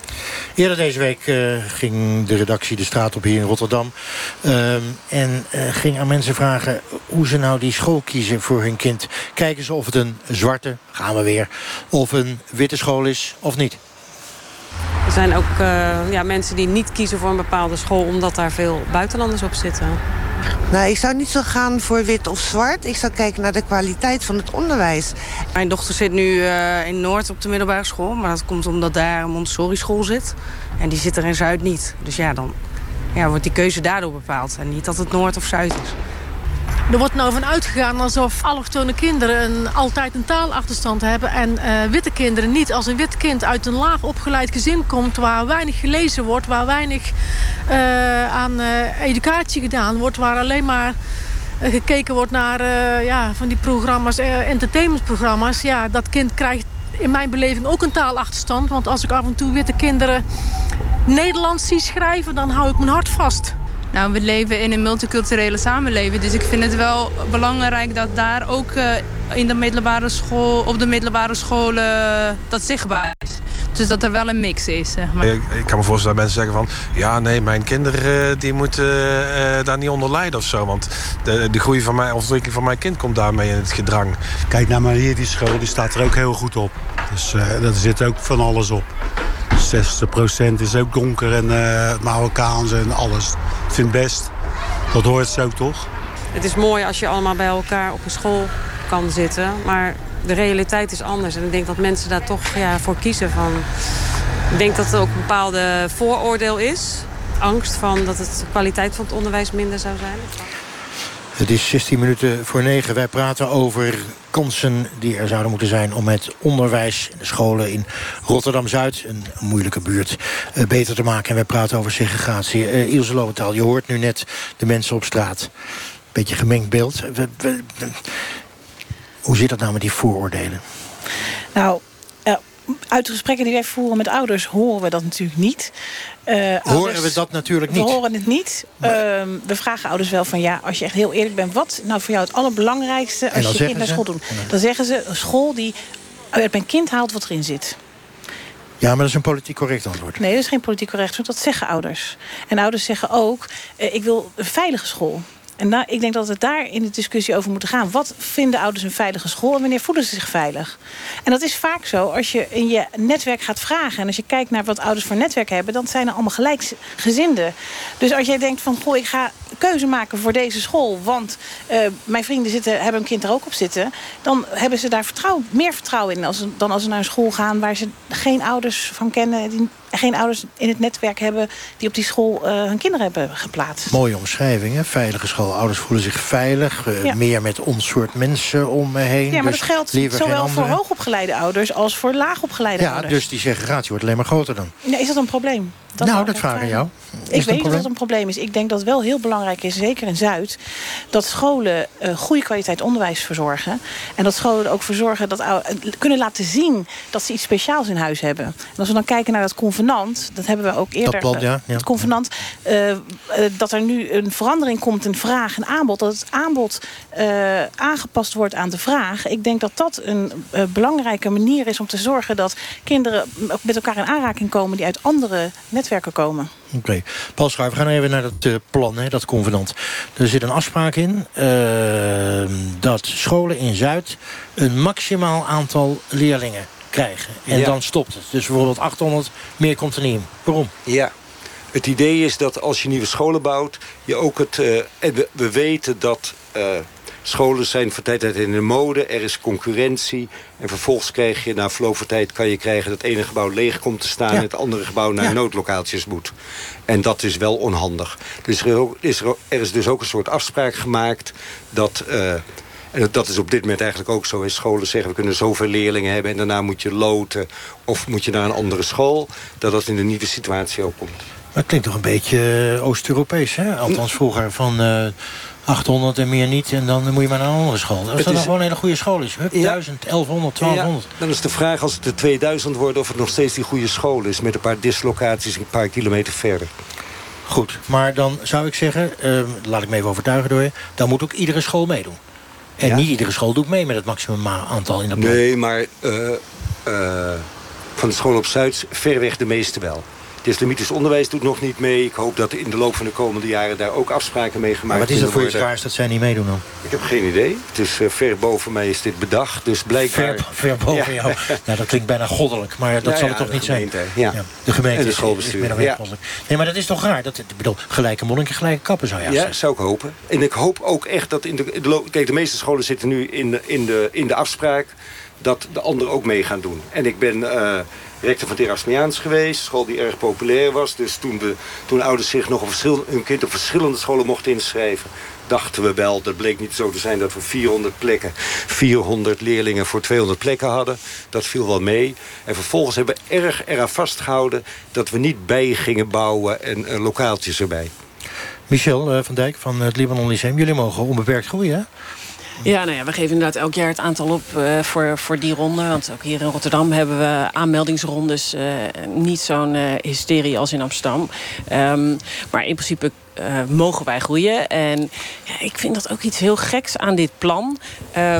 Eerder deze week uh, ging de redactie de straat op hier in Rotterdam. Uh, en uh, ging aan mensen vragen hoe ze nou die school kiezen voor hun kind. Kijken ze of het een zwarte, gaan we weer, of een witte school is of niet. Er zijn ook uh, ja, mensen die niet kiezen voor een bepaalde school... omdat daar veel buitenlanders op zitten. Nou, ik zou niet zo gaan voor wit of zwart. Ik zou kijken naar de kwaliteit van het onderwijs. Mijn dochter zit nu uh, in Noord op de middelbare school. Maar dat komt omdat daar een Montessori-school zit. En die zit er in Zuid niet. Dus ja, dan ja, wordt die keuze daardoor bepaald. En niet dat het Noord of Zuid is. Er wordt nou van uitgegaan alsof allochtone kinderen een, altijd een taalachterstand hebben... en uh, witte kinderen niet. Als een wit kind uit een laag opgeleid gezin komt... waar weinig gelezen wordt, waar weinig uh, aan uh, educatie gedaan wordt... waar alleen maar gekeken wordt naar ja, van die programma's, entertainmentprogramma's... ja, dat kind krijgt in mijn beleving ook een taalachterstand. Want als ik af en toe witte kinderen Nederlands zie schrijven... dan hou ik mijn hart vast. Nou, we leven in een multiculturele samenleving. Dus ik vind het wel belangrijk dat daar ook uh, in de middelbare school, op de middelbare scholen dat zichtbaar is. Dus dat er wel een mix is, zeg maar. Ik, ik kan me voorstellen dat mensen zeggen van... ja, nee, mijn kinderen die moeten uh, daar niet onder lijden of zo. Want de, de groei van mijn ontwikkeling van mijn kind komt daarmee in het gedrang. Kijk nou maar hier, die school die staat er ook heel goed op. Dus uh, er zit ook van alles op. 60% is ook donker en uh, Marokkaans en alles. Ik vind het best. Dat hoort zo toch? Het is mooi als je allemaal bij elkaar op een school kan zitten. Maar de realiteit is anders. En ik denk dat mensen daar toch ja, voor kiezen. Van, ik denk dat er ook een bepaalde vooroordeel is. Angst van dat het de kwaliteit van het onderwijs minder zou zijn. Het is 16 minuten voor 9. Wij praten over kansen die er zouden moeten zijn... om het onderwijs in de scholen in Rotterdam-Zuid... een moeilijke buurt, uh, beter te maken. En wij praten over segregatie. Uh, Ilse Lowenthal, je hoort nu net de mensen op straat. Beetje gemengd beeld. Hoe zit dat nou met die vooroordelen? Nou, uh, uit de gesprekken die wij voeren met ouders... horen we dat natuurlijk niet. Uh, horen we dat natuurlijk niet? We horen het niet. Uh, we vragen ouders wel van ja, als je echt heel eerlijk bent... wat nou voor jou het allerbelangrijkste als je kind naar school doet? Dan zeggen ze een school die uit mijn kind haalt wat erin zit. Ja, maar dat is een politiek correct antwoord. Nee, dat is geen politiek correct antwoord. Dat zeggen ouders. En ouders zeggen ook, uh, ik wil een veilige school. En daar, ik denk dat het daar in de discussie over moet gaan. Wat vinden ouders een veilige school en wanneer voelen ze zich veilig? En dat is vaak zo als je in je netwerk gaat vragen... en als je kijkt naar wat ouders voor netwerk hebben... dan zijn er allemaal gelijkgezinden. Dus als jij denkt van, goh, ik ga keuze maken voor deze school... want uh, mijn vrienden zitten, hebben een kind er ook op zitten... dan hebben ze daar vertrouwen, meer vertrouwen in als, dan als ze naar een school gaan... waar ze geen ouders van kennen... Die, geen ouders in het netwerk hebben die op die school uh, hun kinderen hebben geplaatst. Mooie omschrijvingen. Veilige school. Ouders voelen zich veilig. Uh, ja. Meer met ons soort mensen om me heen. Ja, maar dus dat geldt zowel voor hoogopgeleide ouders als voor laagopgeleide ja, ouders. dus die segregatie wordt alleen maar groter dan. Ja, is dat een probleem? Dat nou, dat vraag ik jou. Is ik weet dat het een probleem is. Ik denk dat het wel heel belangrijk is, zeker in Zuid... dat scholen uh, goede kwaliteit onderwijs verzorgen. En dat scholen ook voor zorgen dat kunnen laten zien... dat ze iets speciaals in huis hebben. En als we dan kijken naar dat convenant... dat hebben we ook eerder... Dat plan, ja, ja. Het convenant, uh, uh, dat er nu een verandering komt in vraag en aanbod. Dat het aanbod aangepast wordt aan de vraag. Ik denk dat dat een belangrijke manier is om te zorgen... dat kinderen met elkaar in aanraking komen... die uit andere netwerken komen. Oké. Okay. Paul Schuijf, we gaan even naar dat uh, plan, hè, dat convenant. Er zit een afspraak in uh, dat scholen in Zuid... een maximaal aantal leerlingen krijgen. En ja. dan stopt het. Dus bijvoorbeeld 800, meer komt er niet in. Waarom? Ja. Het idee is dat als je nieuwe scholen bouwt... je ook het... Uh, en we, we weten dat... Scholen zijn voor tijd in de mode, er is concurrentie. En vervolgens krijg je, na verloop van tijd kan je krijgen... dat het ene gebouw leeg komt te staan... Ja. en het andere gebouw naar ja. noodlocaties moet. En dat is wel onhandig. Dus er is, er, er is dus ook een soort afspraak gemaakt... dat... Uh, en dat is op dit moment eigenlijk ook zo. In scholen zeggen, we kunnen zoveel leerlingen hebben... en daarna moet je loten of moet je naar een andere school. Dat dat in de nieuwe situatie ook komt. Dat klinkt toch een beetje Oost-Europees, hè? Althans vroeger van... Uh 800 en meer niet. En dan moet je maar naar een andere school. Als dat is... dan gewoon een hele goede school is. Hup, ja. 1000, 1100, 1200. Ja, dan is de vraag als het de 2000 wordt... of het nog steeds die goede school is. Met een paar dislocaties een paar kilometer verder. Goed, maar dan zou ik zeggen... Uh, laat ik me even overtuigen door je... dan moet ook iedere school meedoen. En ja. niet iedere school doet mee met het maximum aantal in dat plan. Nee, maar uh, uh, van de school op Zuid verreweg de meeste wel. Het islamitisch onderwijs doet nog niet mee. Ik hoop dat in de loop van de komende jaren daar ook afspraken mee gemaakt worden. Wat is dat voor iets raars dat zij niet meedoen dan? Ik heb geen idee. Het is uh, ver boven mij is dit bedacht. Dus blijkbaar... Ver, ver boven ja. jou. Nou, dat klinkt bijna goddelijk. Maar dat ja, zal het toch niet gemeente, zijn? Ja. De gemeente en de schoolbestuur. Is, is ja. Nee, maar dat is toch raar? Dat, ik bedoel, gelijke monniken, gelijke kappen zou je Ja, zeggen. zou ik hopen. En ik hoop ook echt dat in de, in de... Kijk, de meeste scholen zitten nu in de, in de, in de afspraak dat de anderen ook mee gaan doen. En ik ben... Uh, rector van het Erasmiaans geweest. School die erg populair was. Dus toen, we, toen ouders zich nog op hun kind op verschillende scholen mochten inschrijven dachten we wel, dat bleek niet zo te zijn dat we 400 plekken, 400 leerlingen voor 200 plekken hadden. Dat viel wel mee. En vervolgens hebben we erg eraan vastgehouden dat we niet bij gingen bouwen en uh, lokaaltjes erbij. Michel uh, van Dijk van het Libanon Lyceum, jullie mogen onbeperkt groeien, hè? Ja, nou ja, we geven inderdaad elk jaar het aantal op uh, voor, voor die ronde. Want ook hier in Rotterdam hebben we aanmeldingsrondes. Uh, niet zo'n uh, hysterie als in Amsterdam. Um, maar in principe mogen wij groeien. En ja, ik vind dat ook iets heel geks aan dit plan.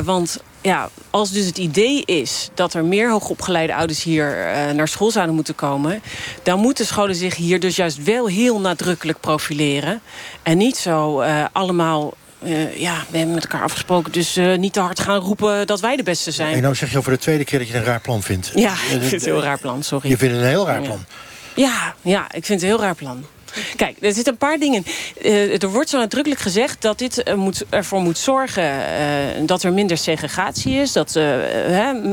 want ja, als dus het idee is dat er meer hoogopgeleide ouders hier naar school zouden moeten komen... dan moeten scholen zich hier dus juist wel heel nadrukkelijk profileren. En niet zo allemaal uh, ja, we hebben met elkaar afgesproken. Dus uh, niet te hard gaan roepen dat wij de beste zijn. En nou zeg je over de tweede keer dat je een raar plan vindt. Ja, ik vind het een heel raar plan, sorry. Je vindt het een heel raar plan? Ja, ja ik vind het een heel raar plan. Kijk, er zitten een paar dingen. Uh, er wordt zo nadrukkelijk gezegd dat dit uh, moet, ervoor moet zorgen uh, dat er minder segregatie is. Dat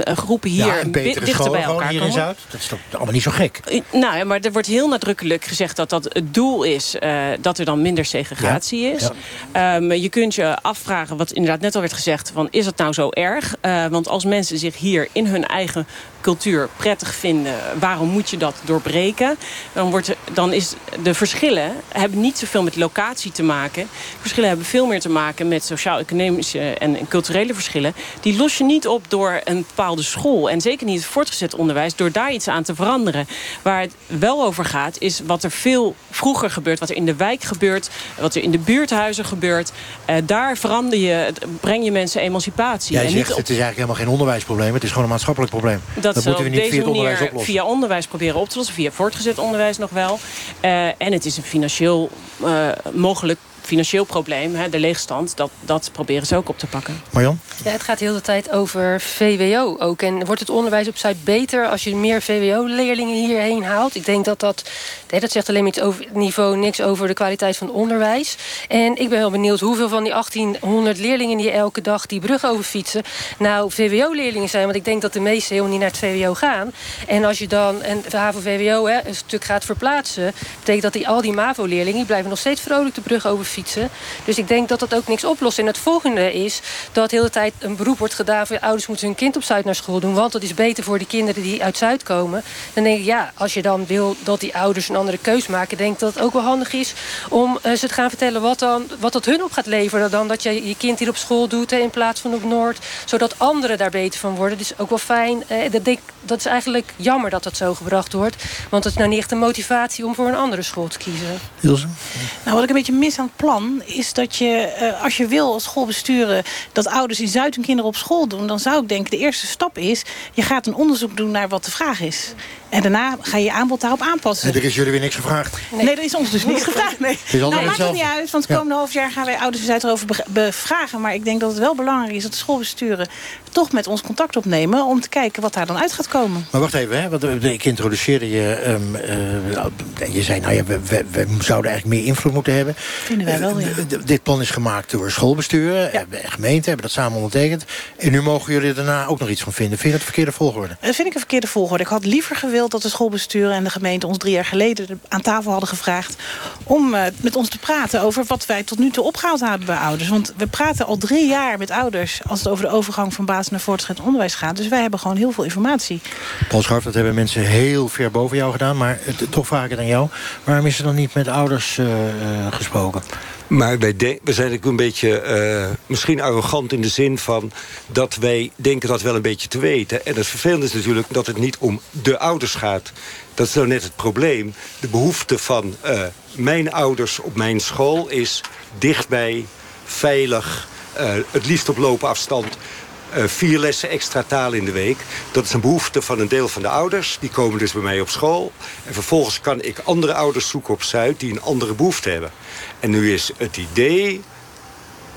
groepen hier ja, dichter bij elkaar hier komen. in Zuid. Dat is toch allemaal niet zo gek? nou, maar er wordt heel nadrukkelijk gezegd dat dat het doel is dat er dan minder segregatie ja. is. Ja. Um, je kunt je afvragen, wat inderdaad net al werd gezegd, van is het nou zo erg? want als mensen zich hier in hun eigen cultuur prettig vinden, waarom moet je dat doorbreken? Dan, wordt, dan is de verschillen hebben niet zoveel met locatie te maken. Verschillen hebben veel meer te maken met sociaal-economische en culturele verschillen. Die los je niet op door een bepaalde school. En zeker niet het voortgezet onderwijs, door daar iets aan te veranderen. Waar het wel over gaat, is wat er veel vroeger gebeurt. Wat er in de wijk gebeurt, wat er in de buurthuizen gebeurt. Uh, daar verander je, breng je mensen emancipatie. Jij en zegt, niet op... het is eigenlijk helemaal geen onderwijsprobleem. Het is gewoon een maatschappelijk probleem. Dat, dat moeten we niet deze via manier onderwijs oplossen. via onderwijs proberen op te lossen. Via voortgezet onderwijs nog wel. Uh, en het is een financieel uh, mogelijk financieel probleem, hè, de leegstand, dat, dat proberen ze ook op te pakken. Marjan? Ja, het gaat de hele tijd over VWO ook. En wordt het onderwijs op Zuid beter als je meer VWO-leerlingen hierheen haalt? Ik denk dat dat, dat zegt alleen met over niveau niks over de kwaliteit van het onderwijs. En ik ben heel benieuwd hoeveel van die 1800 leerlingen die elke dag die brug overfietsen, nou VWO-leerlingen zijn. Want ik denk dat de meeste helemaal niet naar het VWO gaan. En als je dan een HAVO-VWO een stuk gaat verplaatsen, betekent dat die, al die MAVO-leerlingen die blijven nog steeds vrolijk de brug over fietsen. Dus ik denk dat dat ook niks oplost. En het volgende is dat de hele tijd een beroep wordt gedaan... voor ouders moeten hun kind op Zuid naar school doen... want dat is beter voor de kinderen die uit Zuid komen. Dan denk ik, ja, als je dan wil dat die ouders een andere keus maken... denk ik dat het ook wel handig is om uh, ze te gaan vertellen... wat, dan, wat dat hun op gaat leveren dan dat je je kind hier op school doet... Hè, in plaats van op Noord, zodat anderen daar beter van worden. Dus ook wel fijn. Uh, dat, denk, dat is eigenlijk jammer dat dat zo gebracht wordt. Want het is nou niet echt een motivatie om voor een andere school te kiezen. Ilse? Nou, wat ik een beetje mis aan het plan is dat je, uh, als je wil als schoolbesturen... dat ouders in Zuid hun kinderen op school doen... dan zou ik denken, de eerste stap is... je gaat een onderzoek doen naar wat de vraag is. En daarna ga je je aanbod daarop aanpassen. En er is jullie weer niks gevraagd? Nee, nee er is ons dus niks gevraagd. Nee. Nou, maakt het niet uit, want het komende half jaar gaan wij ouders Zuid erover bevragen. Maar ik denk dat het wel belangrijk is dat de schoolbesturen... toch met ons contact opnemen om te kijken wat daar dan uit gaat komen. Maar wacht even, hè, want ik introduceerde je... Um, uh, je zei, nou ja, we, we, we, zouden eigenlijk meer invloed moeten hebben. Vinden wij wel, ja. Dit plan is gemaakt door schoolbesturen ja. en gemeenten, hebben dat samen ondertekend. En nu mogen jullie daarna ook nog iets van vinden. Vind je dat verkeerde volgorde? Dat vind ik een verkeerde volgorde. Ik had liever gewild dat de schoolbesturen en de gemeente ons drie jaar geleden aan tafel hadden gevraagd om uh, met ons te praten over wat wij tot nu toe opgehaald hebben bij ouders. Want we praten al drie jaar met ouders als het over de overgang van basis naar voortgezet onderwijs gaat. Dus wij hebben gewoon heel veel informatie. Paul Scharf, dat hebben mensen heel ver boven jou gedaan. Maar toch het aan jou. Waarom is er dan niet met ouders uh, uh, gesproken? Maar wij we zijn eigenlijk een beetje uh, misschien arrogant in de zin van... dat wij denken dat wel een beetje te weten. En het vervelende is natuurlijk dat het niet om de ouders gaat. Dat is nou net het probleem. De behoefte van uh, mijn ouders op mijn school is dichtbij, veilig... Uh, het liefst op loopafstand... Uh, vier lessen extra taal in de week. Dat is een behoefte van een deel van de ouders. Die komen dus bij mij op school. En vervolgens kan ik andere ouders zoeken op Zuid... die een andere behoefte hebben. En nu is het idee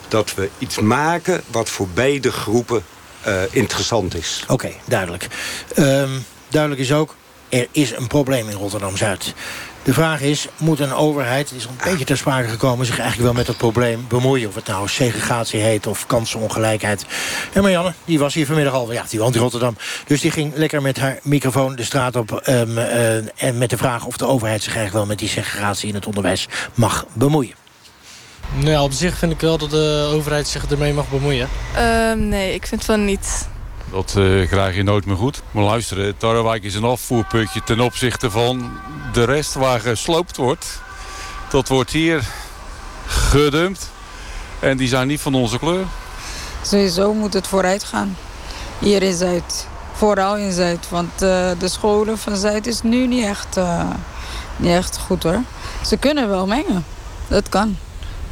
dat we iets maken... wat voor beide groepen uh, interessant is. Oké, duidelijk. Um, duidelijk is ook... er is een probleem in Rotterdam-Zuid. De vraag is, moet een overheid, het is een beetje ter sprake gekomen... zich eigenlijk wel met het probleem bemoeien? Of het nou segregatie heet of kansenongelijkheid. En Marianne, die was hier vanmiddag al, ja, die woont in Rotterdam. Dus die ging lekker met haar microfoon de straat op... Um, uh, en met de vraag of de overheid zich eigenlijk wel met die segregatie in het onderwijs mag bemoeien. Nou ja, op zich vind ik wel dat de overheid zich ermee mag bemoeien. Uh, nee, ik vind van niet. Dat krijg je nooit meer goed. Maar luisteren, Tarrewijk is een afvoerputje ten opzichte van de rest waar gesloopt wordt. Dat wordt hier gedumpt. En die zijn niet van onze kleur. Sowieso moet het vooruit gaan. Hier in Zuid. Vooral in Zuid. Want uh, de scholen van Zuid is nu niet echt, niet echt goed hoor. Ze kunnen wel mengen. Dat kan.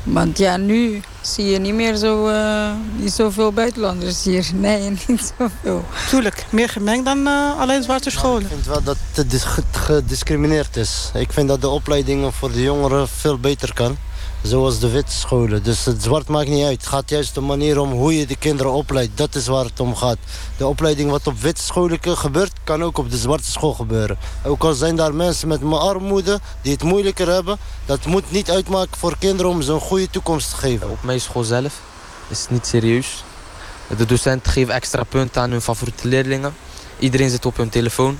Want ja, nu zie je niet meer zo, uh, niet zoveel buitenlanders hier. <laughs> Nee, niet zoveel. Tuurlijk, meer gemengd dan uh, alleen zwarte scholen. Ik vind wel dat het gediscrimineerd is. Ik vind dat de opleidingen voor de jongeren veel beter kan. Zoals de witte scholen. Dus het zwart maakt niet uit. Het gaat juist de manier om hoe je de kinderen opleidt. Dat is waar het om gaat. De opleiding wat op witte scholen gebeurt, kan ook op de zwarte school gebeuren. Ook al zijn daar mensen met armoede die het moeilijker hebben. Dat moet niet uitmaken voor kinderen om ze een goede toekomst te geven. Op mijn school zelf is het niet serieus. De docenten geven extra punten aan hun favoriete leerlingen. Iedereen zit op hun telefoon.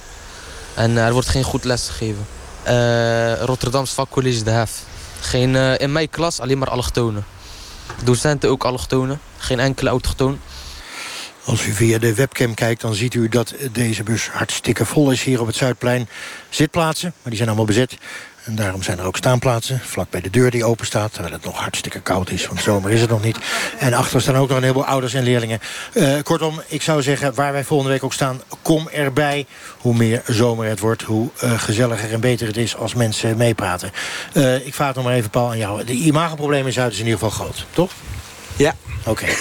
En er wordt geen goed les gegeven. Uh, Rotterdams vakcollege De Hef. Geen, uh, in mijn klas alleen maar allochtonen. Docenten ook allochtonen. Geen enkele autochtoon. Als u via de webcam kijkt, dan ziet u dat deze bus hartstikke vol is hier op het Zuidplein. Zitplaatsen, maar die zijn allemaal bezet. En daarom zijn er ook staanplaatsen, vlak bij de deur die open staat... terwijl het nog hartstikke koud is, want zomer is het nog niet. En achter staan ook nog een heleboel ouders en leerlingen. Uh, kortom, ik zou zeggen, waar wij volgende week ook staan... kom erbij. Hoe meer zomer het wordt, hoe uh, gezelliger en beter het is... als mensen meepraten. Uh, ik vraag nog maar even, Paul, aan jou. De imagoprobleem in Zuid is in ieder geval groot, toch? Ja. Oké. Okay.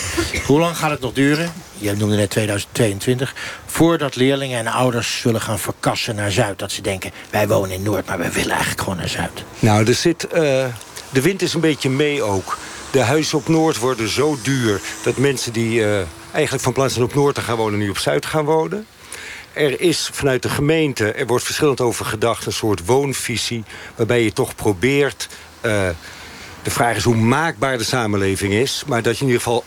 Hoe lang gaat het nog duren? Je noemde net 2022. Voordat leerlingen en ouders zullen gaan verkassen naar Zuid. Dat ze denken, wij wonen in Noord, maar we willen eigenlijk gewoon naar Zuid. Nou, er zit, uh, de wind is een beetje mee ook. De huizen op Noord worden zo duur... dat mensen die uh, eigenlijk van plaats van op Noord te gaan wonen... nu op Zuid gaan wonen. Er is vanuit de gemeente, er wordt verschillend over gedacht... een soort woonvisie, waarbij je toch probeert... Uh, de vraag is hoe maakbaar de samenleving is. Maar dat je in ieder geval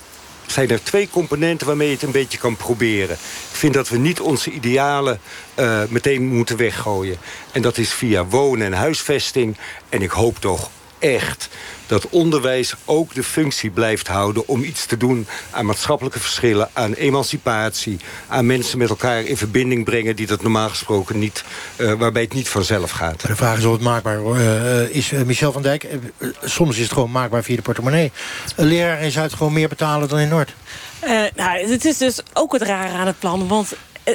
zijn er twee componenten waarmee je het een beetje kan proberen. Ik vind dat we niet onze idealen uh, meteen moeten weggooien. En dat is via wonen en huisvesting. En ik hoop toch echt dat onderwijs ook de functie blijft houden... om iets te doen aan maatschappelijke verschillen, aan emancipatie... aan mensen met elkaar in verbinding brengen... die dat normaal gesproken niet, uh, waarbij het niet vanzelf gaat. De vraag is of het maakbaar uh, is. Uh, Michel van Dijk, soms is het gewoon maakbaar via de portemonnee. Een leraar in Zuid gewoon meer betalen dan in Noord? nou, het is dus ook het rare aan het plan, want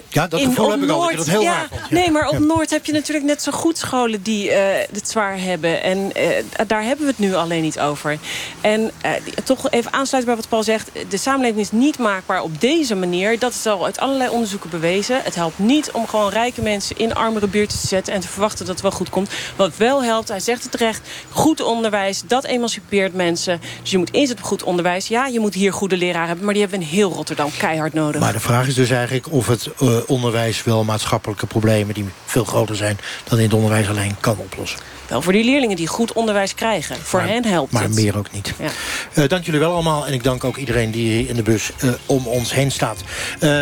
ja, dat gevoel heb ik al. Dat heel ja, raar. Nee, maar op. Noord heb je natuurlijk net zo goed scholen die uh, het zwaar hebben. En uh, daar hebben we het nu alleen niet over. En uh, toch even aansluiten bij wat Paul zegt. De samenleving is niet maakbaar op deze manier. Dat is al uit allerlei onderzoeken bewezen. Het helpt niet om gewoon rijke mensen in armere buurten te zetten... en te verwachten dat het wel goed komt. Wat wel helpt, hij zegt het terecht, goed onderwijs. Dat emancipeert mensen. Dus je moet inzetten op goed onderwijs. Ja, je moet hier goede leraren hebben. Maar die hebben we in heel Rotterdam keihard nodig. Maar de vraag is dus eigenlijk of het uh, onderwijs wel maatschappelijke problemen... die veel groter zijn dan in het onderwijs alleen kan oplossen. Wel voor die leerlingen die goed onderwijs krijgen. Voor maar, hen helpt maar het. Maar meer ook niet. Ja. Uh, dank jullie wel allemaal. En ik dank ook iedereen die in de bus uh, om ons heen staat.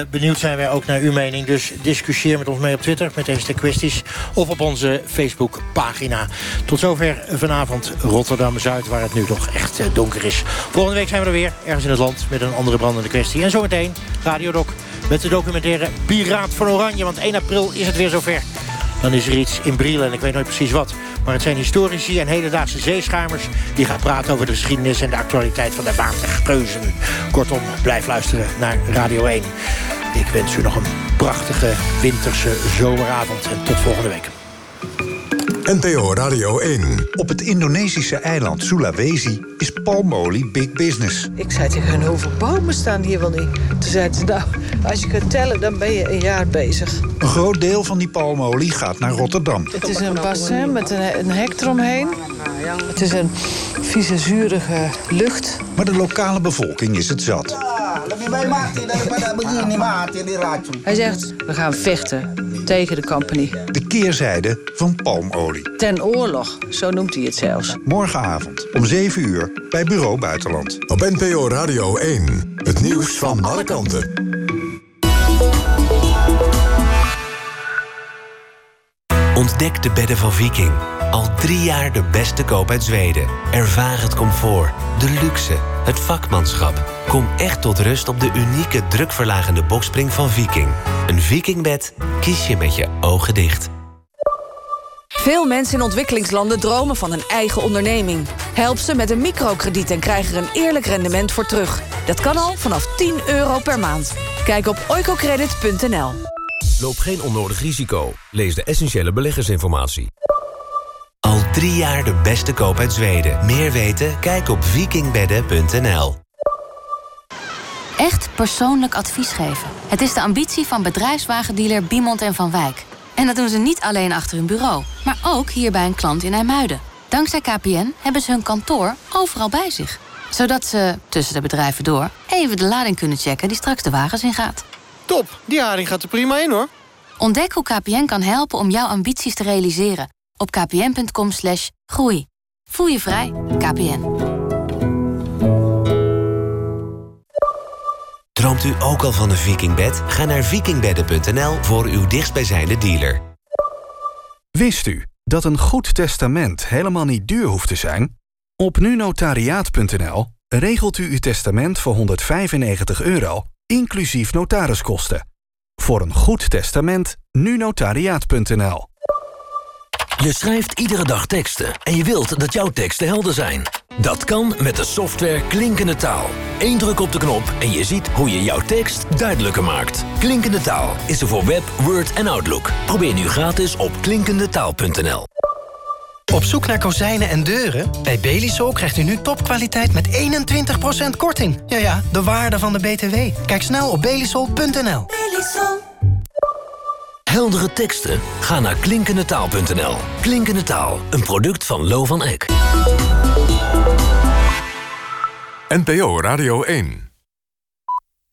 Benieuwd zijn wij ook naar uw mening. Dus discussieer met ons mee op Twitter met deze kwesties. Of op onze Facebookpagina. Tot zover vanavond Rotterdam-Zuid. Waar het nu toch echt donker is. Volgende week zijn we er weer. Ergens in het land met een andere brandende kwestie. En zometeen Radio Doc. Met de documentaire Piraat van Oranje. Want 1 april is het weer zover. Dan is er iets in Brielen en ik weet nooit precies wat. Maar het zijn historici en hedendaagse zeeschuimers... die gaan praten over de geschiedenis en de actualiteit van de watergeuzen. Kortom, blijf luisteren naar Radio 1. Ik wens u nog een prachtige winterse zomeravond. En tot volgende week. NPO Radio 1. Op het Indonesische eiland Sulawesi is palmolie big business. Ik zei tegen hen, hoeveel bomen staan hier wel niet? Toen zeiden ze, nou, als je kunt tellen, dan ben je een jaar bezig. Een groot deel van die palmolie gaat naar Rotterdam. Het is een bassin met een, een hek eromheen. Het is een vieze, zurige lucht. Maar de lokale bevolking is het zat. Hij zegt, we gaan vechten. Tegen de company. De keerzijde van palmolie. Ten oorlog, zo noemt hij het zelfs. Morgenavond om 7 uur bij Bureau Buitenland. Op NPO Radio 1. Het nieuws van alle kanten. Ontdek de bedden van Viking. Al drie jaar de beste koop uit Zweden. Ervaar het comfort, de luxe, het vakmanschap. Kom echt tot rust op de unieke drukverlagende bokspring van Viking. Een Vikingbed kies je met je ogen dicht. Veel mensen in ontwikkelingslanden dromen van een eigen onderneming. Help ze met een microkrediet en krijg er een eerlijk rendement voor terug. Dat kan al vanaf 10 euro per maand. Kijk op oicocredit.nl. Loop geen onnodig risico. Lees de essentiële beleggersinformatie. Al drie jaar de beste koop uit Zweden. Meer weten? Kijk op vikingbedden.nl. Echt persoonlijk advies geven. Het is de ambitie van bedrijfswagendealer Biemond en Van Wijk. En dat doen ze niet alleen achter hun bureau, maar ook hier bij een klant in IJmuiden. Dankzij KPN hebben ze hun kantoor overal bij zich. Zodat ze, tussen de bedrijven door, even de lading kunnen checken die straks de wagens ingaat. Top, die haring gaat er prima in hoor. Ontdek hoe KPN kan helpen om jouw ambities te realiseren. Op kpn.com slash groei. Voel je vrij, KPN. Droomt u ook al van een vikingbed? Ga naar vikingbedden.nl voor uw dichtstbijzijnde dealer. Wist u dat een goed testament helemaal niet duur hoeft te zijn? Op nunotariaat.nl regelt u uw testament voor 195 euro, inclusief notariskosten. Voor een goed testament, nunotariaat.nl. Je schrijft iedere dag teksten en je wilt dat jouw teksten helder zijn. Dat kan met de software Klinkende Taal. Eén druk op de knop en je ziet hoe je jouw tekst duidelijker maakt. Klinkende Taal is er voor Web, Word en Outlook. Probeer nu gratis op klinkendetaal.nl. Op zoek naar kozijnen en deuren? Bij Belisol krijgt u nu topkwaliteit met 21% korting. Ja ja, de waarde van de BTW. Kijk snel op belisol.nl. Heldere teksten? Ga naar klinkendetaal.nl. Klinkende Taal, een product van Lo van Eck. NPO Radio 1.